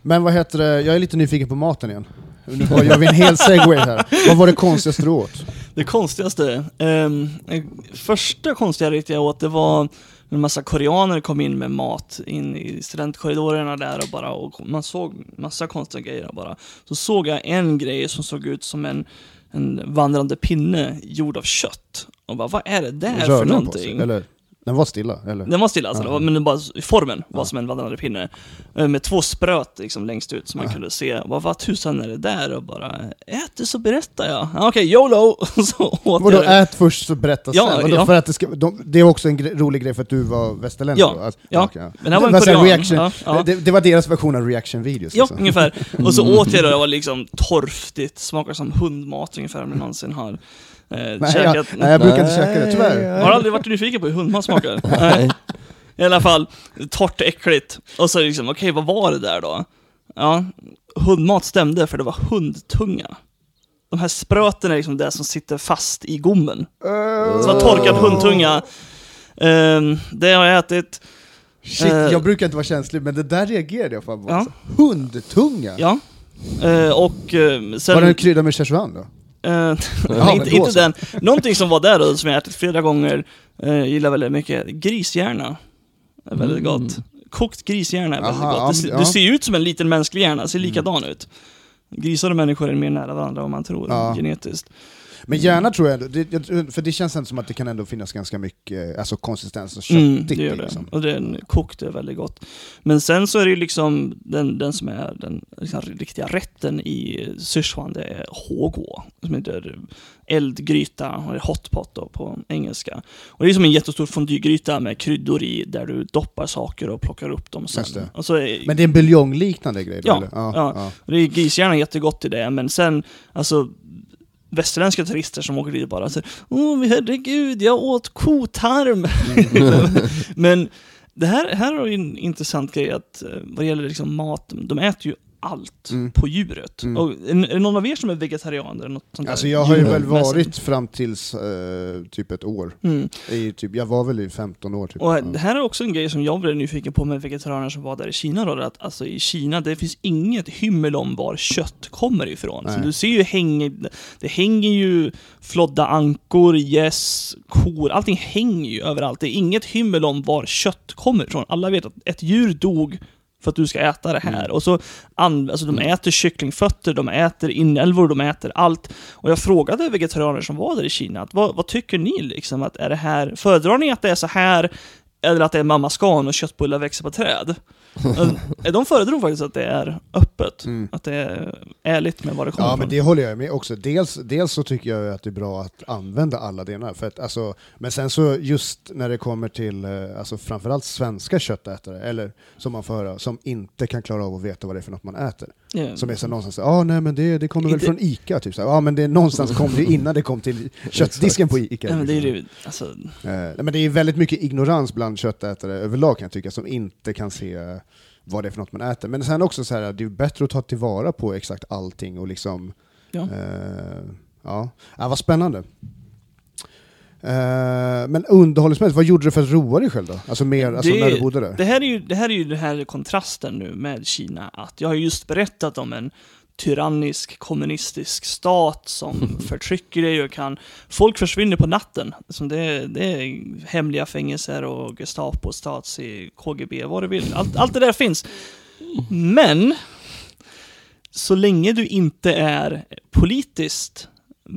Men vad heter det, jag är lite nyfiken på maten igen. Nu bara gör vi en hel segway här. Vad var det konstigaste du åt? Det konstigaste, ehm, eh, första konstiga rätt jag åt, det var en massa koreaner kom in med mat in i studentkorridorerna där och bara, och man såg massa konstiga grejer bara. Så såg jag en grej som såg ut som en, en vandrande pinne gjord av kött. Och bara, vad är det där för Rörde den på sig? någonting? Eller? Den var stilla, eller? Den var stilla alltså, Ja. var, men den bara, formen var Ja. som en vandrande pinne. Eh, Med två spröt liksom längst ut som man Ja. kunde se. Vad, vad tusan är det där? Och bara, ät det så berättar jag. Ja, Okej, YOLO! *laughs* så åt Vadå, jag det. ät först så berätta Ja, sen? Vadå, ja. för att det, ska, de, det är också en gre rolig grej för att du var västerlänning Ja? Alltså, ja. okej, Men det här var en korean. reaction, Ja, ja. Det, det var deras version av reaction-videos Ja, liksom. ungefär. Och så *laughs* åt jag det det var liksom torftigt, smakar som hundmat ungefär om jag någonsin har eh, Nej, jag, nej, jag brukar inte käka det, tyvärr. Har aldrig varit nyfiken på hur hundmat smakar? *laughs* Nej. *laughs* I alla fall, torrt och äckligt. Och så liksom, okej, vad var det där då? Ja, hundmat stämde för det var hundtunga. De här spröten är liksom det som sitter fast i gommen. Så det var torkad hundtunga. Ehm, det har jag ätit. Shit, Eh. jag brukar inte vara känslig, men det där reagerade jag fan på. Ja. Hundtunga? Ja. Eh, och eh, sen... Var den kryddad med Szechuan då? Eh, *laughs* Ja, inte, inte den. Någonting som var där då, som jag ätit flera gånger, eh, gillar väldigt mycket, grishjärna. Är väldigt Mm. gott. Kokt grishjärna är väldigt Aha, ja, gott. Det, ser- ja. det ser ut som en liten mänsklig hjärna, ser likadan ut. Grisar och människor är mer nära varandra än man tror, Ja. genetiskt. Men gärna tror jag det, för det känns ändå som att det kan ändå finnas ganska mycket alltså konsistens och Mm, köttigt det i gör det. liksom. Och den kokt är väldigt gott. Men sen så är det ju liksom den, den som är den liksom, riktiga rätten i Sichuan, det är HG, som heter eldgryta, eller hotpot då på engelska. Och det är som en jättestor fondygryta med kryddor i, där du doppar saker och plockar upp dem sen. Det. Och så är, Men det är en buljongliknande grej då, Ja, eller? ja. ja. och det är grishjärna jättegott i det, men sen, alltså västerländska turister som åker dit bara säger Åh herregud, jag åt kotarm! *laughs* men det här, här har en intressant grej att eh, vad gäller liksom mat, de äter ju allt Mm. på djuret. Mm. Och, är, är det någon av er som är vegetarianer? eller Något sånt Alltså jag har ju väl varit fram tills eh, typ ett år. Mm. I, typ, jag var väl i 15 år typ. Och det här är också en grej som jag blev nyfiken på med vegetarianer som var där i Kina då, att alltså i Kina, det finns inget hymmel om var kött kommer ifrån. Så du ser ju hänger, det hänger ju flodda ankor, gäss, kor, allting hänger ju överallt. Det är inget hymmel om var kött kommer ifrån. Alla vet att ett djur dog för att du ska äta det här. Mm. Och så, alltså de äter kycklingfötter, de äter inälvor, de äter allt. Och jag frågade vegetarianer som var där i Kina, att vad, vad tycker ni liksom? Att är det här, föredrar ni att det är så här eller att det är mamma scan och köttbullar växer på träd. *laughs* De föredrog faktiskt att det är öppet, Mm. att det är ärligt med vad det kommer Ja, ifrån. men det håller jag med också. Dels, dels så tycker jag att det är bra att använda alla delar. För att, alltså, men sen så just när det kommer till eh, alltså, framförallt svenska köttätare, eller som man får höra, som inte kan klara av att veta vad det är för något man äter. Ja. Som är så någonstans, ja ah, nej men det, det kommer Inte- väl från ICA, typ. Ja men det, någonstans kom det *laughs* innan det kom till köttdisken på ICA. Ja, men det är liksom. ju, alltså, Eh, nej, men det är väldigt mycket ignorans bland köttätare överlag kan jag tycka, som inte kan se vad det är för något man äter. Men sen också så här, det är bättre att ta tillvara på exakt allting och liksom ja. Eh, ja. ja, vad spännande. Eh, men underhållningsmässigt, vad gjorde du för att roa dig själv då? Alltså mer, alltså Det- när du bodde där? Det här är ju, det här är ju den här kontrasten nu med Kina, att jag har just berättat om en tyrannisk kommunistisk stat som *laughs* förtrycker dig och kan... Folk försvinner på natten. Som det, det är hemliga fängelser och Gestapo, Stasi, KGB, vad du vill. Allt, allt det där finns. Men, så länge du inte är politiskt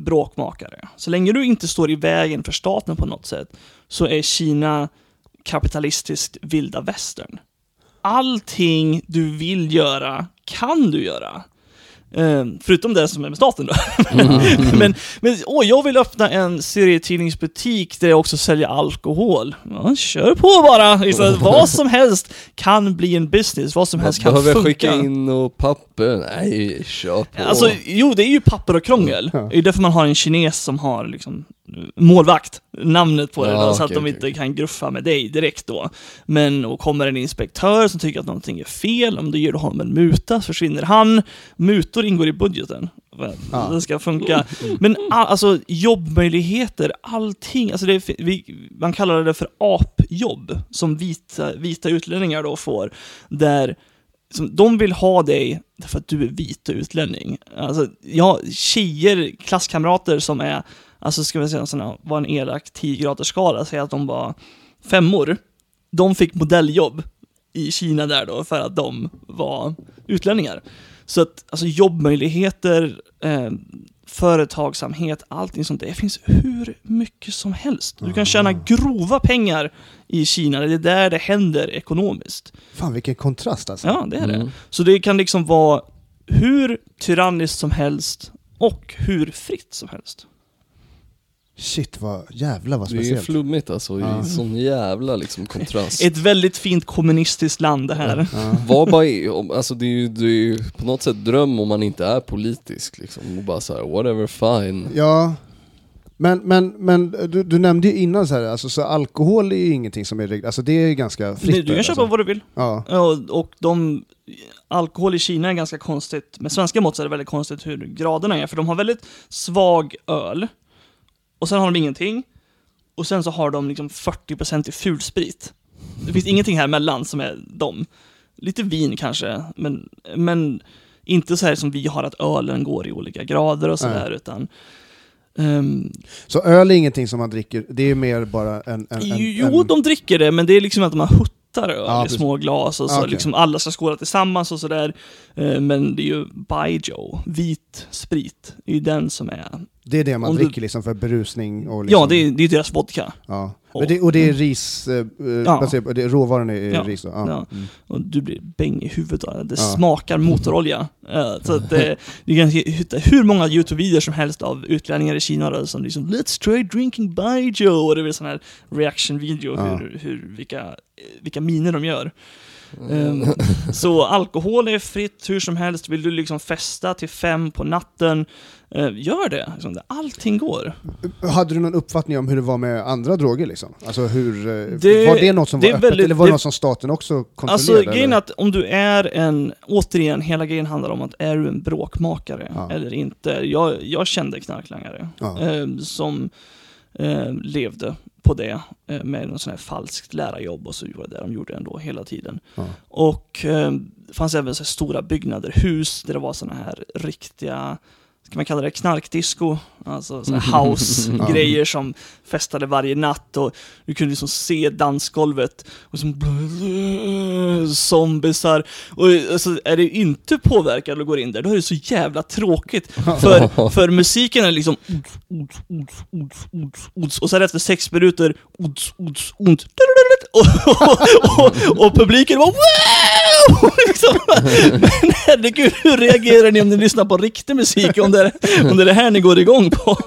bråkmakare, så länge du inte står i vägen för staten på något sätt, så är Kina kapitalistiskt vilda västern. Allting du vill göra kan du göra. Eh, förutom det som är med staten då. *laughs* men, men åh, jag vill öppna en serietidningsbutik där jag också säljer alkohol. Ja, kör på bara! Liksom, *laughs* vad som helst kan bli en business, vad som helst kan Behöver funka. skicka in och papper? Nej, kör på. Alltså, jo, det är ju papper och krångel. Det är därför man har en kines som har liksom målvakt, namnet på det Ja, då, så att de okej, inte kan gruffa med dig direkt då. Men, och kommer en inspektör som tycker att någonting är fel, om du ger honom en muta så försvinner han. Mutor ingår i budgeten. Ja. Det ska funka. Men all, alltså jobbmöjligheter, allting, alltså det, vi, man kallar det för apjobb, som vita, vita utlänningar då får, där som, de vill ha dig därför att du är vit och utlänning. Alltså, jag tjejer, klasskamrater som är, alltså ska vi säga såna, var en elak 10 graders skala, säger att de var femmor. De fick modelljobb i Kina där då, för att de var utlänningar. Så att, alltså jobbmöjligheter, eh, företagsamhet, allting sånt, det finns hur mycket som helst. Du kan tjäna grova pengar i Kina, det är där det händer ekonomiskt. Fan vilken kontrast alltså. Ja, det är det. Mm. Så det kan liksom vara hur tyranniskt som helst och hur fritt som helst. Shit vad, jävlar vad Det är ju speciellt. flummigt alltså, Ja. i sån jävla liksom kontrast. Ett väldigt fint kommunistiskt land det här. Ja. Vad bara är, alltså det är ju det är ju på något sätt dröm om man inte är politisk liksom. Och bara såhär, whatever, fine. ja. Men, men, men du, du nämnde ju innan så här, alltså, så alkohol är ju ingenting som är reglerat, alltså det är ganska fritt. Du, där, kan köpa alltså. vad du vill. Ja. Och, och de, alkohol i Kina är ganska konstigt, med svenska mått så är det väldigt konstigt hur graderna är, för de har väldigt svag öl, och sen har de ingenting, och sen så har de liksom 40% i fulsprit. Det finns ingenting här emellan som är dem. Lite vin kanske, men, men inte så här som vi har att ölen går i olika grader och sådär, utan ehm, Så öl är ingenting som man dricker, det är mer bara en... en, en Jo, en, de dricker det, men det är liksom att man huttar öl Ja, i små glas och så okej. liksom alla ska skåla tillsammans och sådär. Eh, Men det är ju Baijiu, vit sprit, det är ju den som är... Det är det man om du- dricker liksom för berusning och liksom, Ja, det är, det är deras vodka. Ja. Och- Men det, och det är ris, eh, Ja. baserat det, råvaran är Ja. ris då? Ja. Ja. Mm. Och du blir bäng i huvudet av det. Ja. smakar motorolja. Eh, Så att det, du kan hitta hur många YouTube-videor som helst av utlänningar i Kina då, som liksom Let's try drinking Baijiu och det är väl sån här reaction-video Ja. hur, hur, vilka, eh, vilka miner de gör. Ehm, *laughs* så alkohol är fritt hur som helst. Vill du liksom festa till fem på natten, eh, gör det. Liksom, det- Allting går. Hade du någon uppfattning om hur det var med andra droger liksom? Alltså hur, eh, Det- var det något som det var öppet, väldigt- eller var det det- något som staten också kontrollerade? Alltså grejen är att om du är en, återigen, hela grejen handlar om att är du en bråkmakare Ja. eller inte. Jag, jag kände knarklangare Ja. eh, som eh, levde på det eh, med någon sån här falskt lärarjobb och så gjorde det de gjorde ändå hela tiden. Ja. Och eh, det fanns även så stora byggnader, hus där det var såna här riktiga Ska man kalla det knarkdisco? Alltså så här house-grejer *laughs* som festade varje natt och du kunde liksom se dansgolvet och som *laughs* zombisar. Och alltså, är det inte påverkad och går in där, då är det så jävla tråkigt. *laughs* För, för musiken är liksom ods, ods, ods, ods, ods, ods. och sen efter sex minuter ods, ods, ods. Och, och, och, och publiken var wow! *laughs* Liksom. Men herregud, hur reagerar ni om ni lyssnar på riktig musik? Om det är, om det är det här ni går igång på?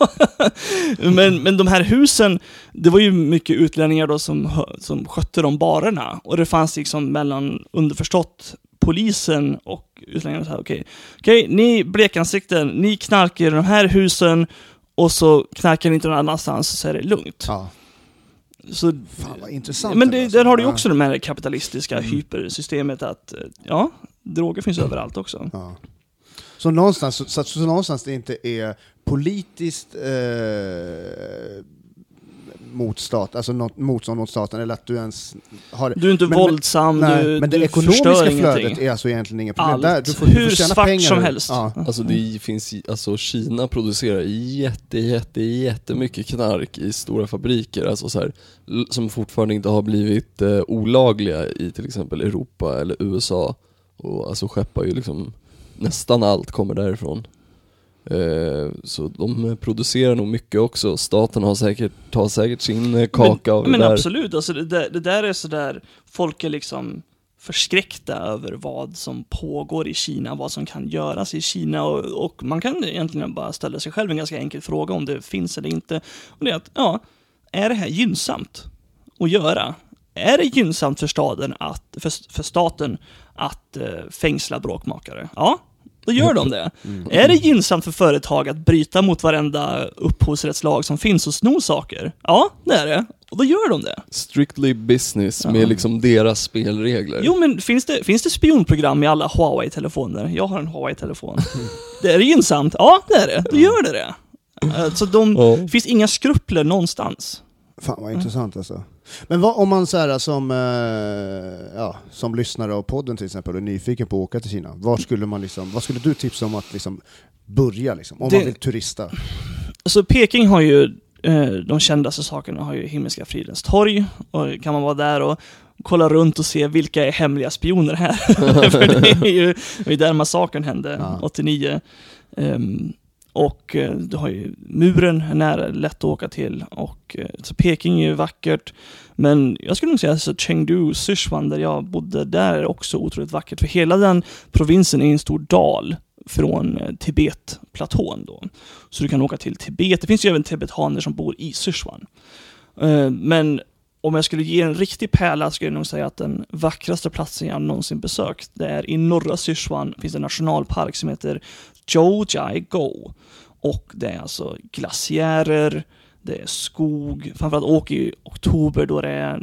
*laughs* Men, men de här husen, det var ju mycket utlänningar då som, som skötte de barerna. Och det fanns liksom mellan, underförstått, polisen och utlänningarna så här, okej, ni blekansikten, ni knarkar i de här husen och så knarkar ni inte någon annanstans så är det lugnt. Ja. Så, Fan vad intressant. men det, alltså. där har du ju Ja. också det här kapitalistiska hypersystemet att, ja, droger finns överallt också. Ja. Så någonstans, så, så, så någonstans det inte är politiskt eh, mot stat, alltså något motstånd mot staten, eller att du ens har Du är inte Men- men- våldsam, Nej, du, men det du ekonomiska flödet ingenting. är alltså egentligen inget problem. Allt. Där, du får, du Hur får tjäna svart pengar. som helst. Ja. Alltså det finns, ju- alltså Kina producerar jätte, jätte, jättemycket knark i stora fabriker, alltså så här, som fortfarande inte har blivit eh, olagliga i till exempel Europa eller USA. Och alltså skeppar ju liksom, nästan allt kommer därifrån. Eh, så de producerar nog mycket också, staten har säkert, tar säkert sin eh, kaka av men, det men där. absolut, alltså det, där, det där är sådär, folk är liksom förskräckta över vad som pågår i Kina, vad som kan göras i Kina och, och man kan egentligen bara ställa sig själv en ganska enkel fråga om det finns eller inte. Och det är att, ja, är det här gynnsamt att göra? Är det gynnsamt för, staden att, för, för staten att eh, fängsla bråkmakare? Ja, då gör de det. Är det gynnsamt för företag att bryta mot varenda upphovsrättslag som finns och sno saker? Ja, det är det. Och då gör de det. Strictly business Ja. med liksom deras spelregler. Jo, men finns det, finns det spionprogram i alla Huawei-telefoner? Jag har en Huawei-telefon. *laughs* det är gynnsamt? Ja, det är det. Då gör det det. Så de, Ja. det finns inga skrupler någonstans. Fan vad intressant alltså. Men vad, om man så här, som, eh, ja, som lyssnare av podden till exempel och är nyfiken på att åka till Kina, var skulle man liksom, vad skulle du tipsa om att liksom börja liksom, om Det- man vill turista? Så Peking har ju, eh, de kändaste sakerna har ju Himmelska fridens torg, och kan man vara där och kolla runt och se vilka är hemliga spioner här. *laughs* För det är ju det ju där massakern hände, Ja. 89. Ehm, och eh, du har ju muren är nära, lätt att åka till. Och, eh, så Peking är ju vackert. Men jag skulle nog säga så Chengdu, Sichuan, där jag bodde, där är också otroligt vackert. För hela den provinsen är en stor dal från eh, Tibetplatån då. Så du kan åka till Tibet. Det finns ju även tibetaner som bor i Sichuan. Men om jag skulle ge en riktig pärla skulle jag nog säga att den vackraste platsen jag någonsin besökt, det är i norra Sichuan finns det en nationalpark som heter Zhoujiaigou. Och det är alltså glaciärer, det är skog, framförallt åk i oktober då det är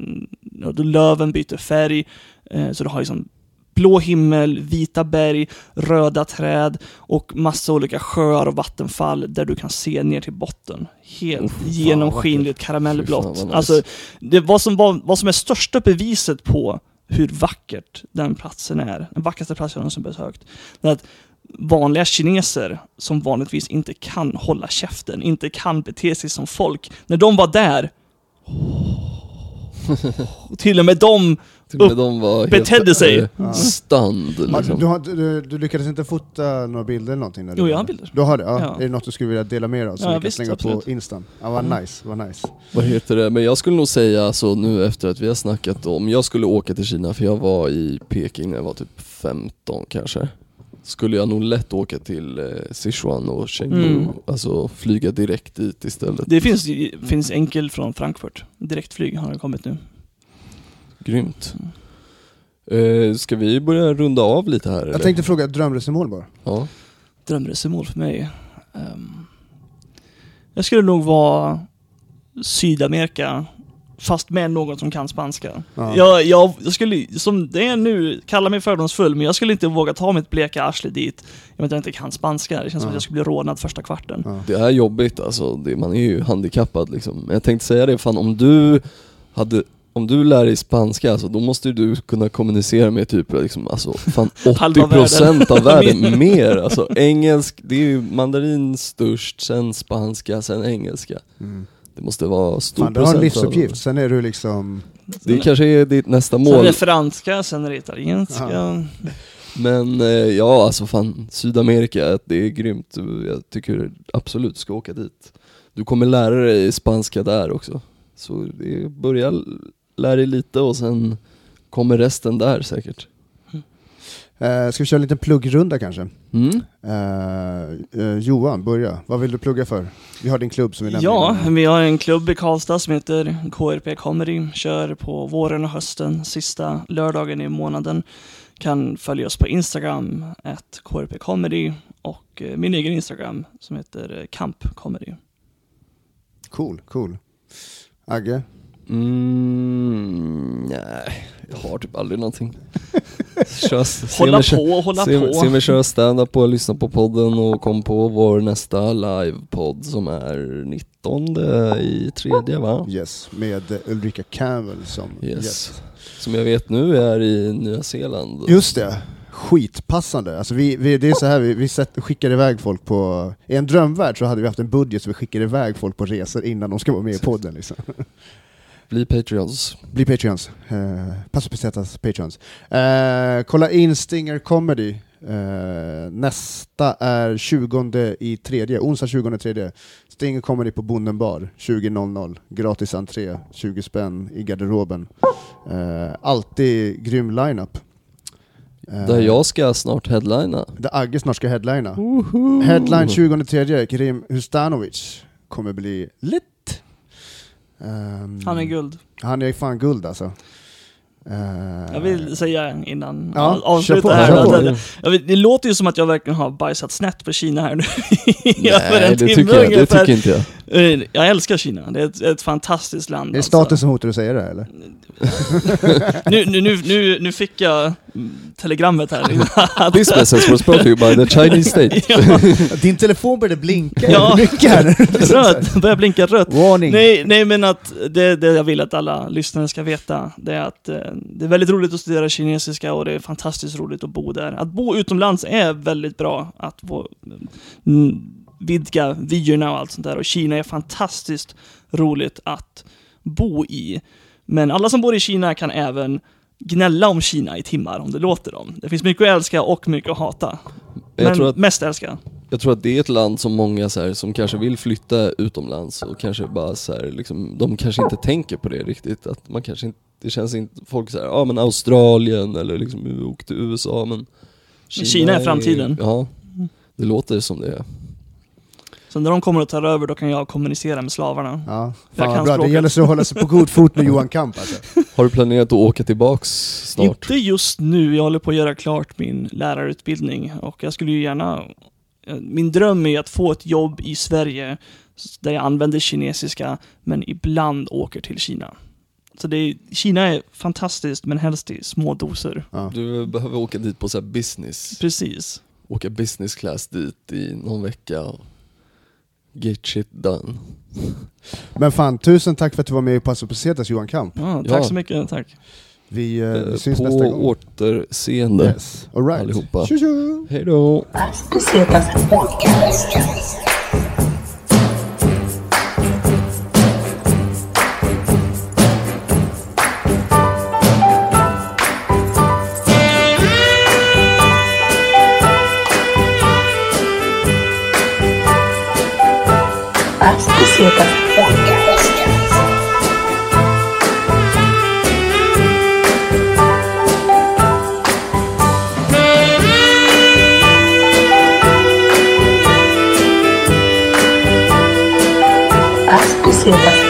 då löven byter färg. Eh, Så du har liksom blå himmel, vita berg, röda träd och massa olika sjöar och vattenfall där du kan se ner till botten. Helt fan, genomskinligt karamellblått. nice. Alltså, det, vad, som var, vad som är största beviset på hur vackert den platsen är, den vackraste platsen jag någonsin besökt, det är att vanliga kineser som vanligtvis inte kan hålla käften, inte kan bete sig som folk, när de var där, *laughs* till och med de Till och med de var helt, betedde sig. Ja. Har- liksom. Du, har, du, du lyckades inte fota några bilder eller någonting? När Jo, du, jag har bilder. Du har det? Ja. Ja. Är det något du skulle vilja dela med dig av som Ja, vi kan visst, slänga absolut. på Instan? Ja, vad Mm. nice, vad nice. Vad heter det? Men jag skulle nog säga så nu efter att vi har snackat om, jag skulle åka till Kina för jag var i Peking när jag var typ 15 kanske. Skulle jag nog lätt åka till eh, Sichuan och Chengdu, Mm. alltså flyga direkt dit istället. Det finns, finns enkel från Frankfurt. Direktflyg har det kommit nu. Grymt. Eh, ska vi börja runda av lite här eller? Jag tänkte fråga, drömresemål bara? Ja. Drömresemål för mig. Ehm, jag skulle nog vara Sydamerika, fast med någon som kan spanska. Ja. Jag, jag, jag skulle, som det är nu, kalla mig fördomsfull, men jag skulle inte våga ta mitt bleka arsle dit, jag vet att jag inte kan spanska. Det känns som Ja. att jag skulle bli rånad första kvarten. Ja. Det är jobbigt alltså, det, man är ju handikappad liksom. Men jag tänkte säga det, fan om du hade om du lär dig spanska, alltså, då måste du kunna kommunicera med typ liksom, alltså, fan *laughs* Halva 80% av världen. världen, *laughs* mer alltså. Engelsk, det är ju mandarin störst, sen spanska, sen engelska. Mm. Det måste vara stor Fan, du har en procent av- livsuppgift, sen är du liksom... Det kanske är ditt nästa Sen är mål. det franska, sen är det italienska. Ja. Men eh, ja, alltså fan, Sydamerika, det är grymt. Jag tycker absolut du ska åka dit. Du kommer lära dig spanska där också. Så det är, börja lär dig lite och sen kommer resten där säkert. Eh, ska vi köra en liten pluggrunda kanske? Mm. Eh, eh, Johan, börja. Vad vill du plugga för? Vi har din klubb som vi nämnde Ja, innan. vi har en klubb i Karlstad som heter KRP Comedy. Kör på våren och hösten, sista lördagen i månaden. Kan följa oss på Instagram, at KRP Comedy och min egen Instagram som heter Camp Comedy. Cool, cool. Agge? Mm, nej, jag har typ aldrig någonting. *laughs* Hålla på, hålla se, på. Se mig köra stand-up och lyssna på podden och kom på vår nästa livepodd som är 19 i tredje va? Yes, med Ulrika Campbell som Yes. gäst. Som jag vet nu är i Nya Zeeland. Just det, skitpassande. Alltså vi, vi, det är så här, vi, vi sätter, skickar iväg folk på... I en drömvärld så hade vi haft en budget så vi skickar iväg folk på resor innan de ska vara med i podden. Liksom. *laughs* Bli Patreons. Bli Patreons. Eh, Passa på sättas Patreons. Eh, kolla in Stinger Comedy. Eh, nästa är 20 i tredje, onsdag 20 i tredje. Stinger Comedy på Bonden bar, 20.00. Gratis entré, 20 spänn i garderoben. Eh, alltid grym lineup. Eh, Där jag ska snart headlina. Där Agge snart ska headlina. Headline 20 tredje, Kerim Hustanovic kommer bli lit. Ehm, Han är guld. Han är fan guld alltså. Eh, Jag vill säga innan Ja, på, här. på. det, jag vet, det låter ju som att jag verkligen har bajsat snett på Kina här nu *laughs* Nej en det tycker, jag, det tycker inte jag. Jag älskar Kina, det är ett, ett fantastiskt land. Är det alltså. staten som hotar att säga det eller? *laughs* nu, nu, nu, nu, nu fick jag mm, telegrammet här. This message was brought to you by the Chinese state. *laughs* ja, *laughs* Din telefon började blinka Ja. mycket här. rött, börjar blinka rött. Warning. Nej, nej men att det, det jag vill att alla lyssnare ska veta, det är att eh, det är väldigt roligt att studera kinesiska och det är fantastiskt roligt att bo där. Att bo utomlands är väldigt bra att få mm, vidga vyerna och allt sånt där. Och Kina är fantastiskt roligt att bo i. Men alla som bor i Kina kan även gnälla om Kina i timmar om det låter dem. Det finns mycket att älska och mycket att hata. Jag Men tror, att, mest älska. jag tror att det är ett land som många så här, som kanske vill flytta utomlands och kanske bara så här, liksom, de kanske inte tänker på det riktigt. Att man kanske inte, det känns inte, folk säger ja men Australien eller liksom åk till USA men Kina är framtiden. Ja, det låter som det är. Så när de kommer att ta över, då kan jag kommunicera med slavarna. Ja, Jag fan kan vad bra. Det språket. gäller så att hålla sig på god fot med *laughs* Johan Kamp alltså. Har du planerat att åka tillbaks snart? Inte just nu, jag håller på att göra klart min lärarutbildning och jag skulle ju gärna... eh, Min dröm är att få ett jobb i Sverige där jag använder kinesiska, men ibland åker till Kina. Så det är, Kina är fantastiskt, men helst i små doser. Ja. Du behöver åka dit på så här business, Precis. åka business class dit i någon vecka och get shit done. Men fan, tusen tack för att du var med i Passo Pesetas Johan Kamp. Ja, tack Ja. så mycket, tack. Vi, eh, vi Eh, syns på nästa gång. återseende. Yes. All right. allihopa. Tjo, tjo. Hej då! Pesetas podcast. caceta. As piscinas.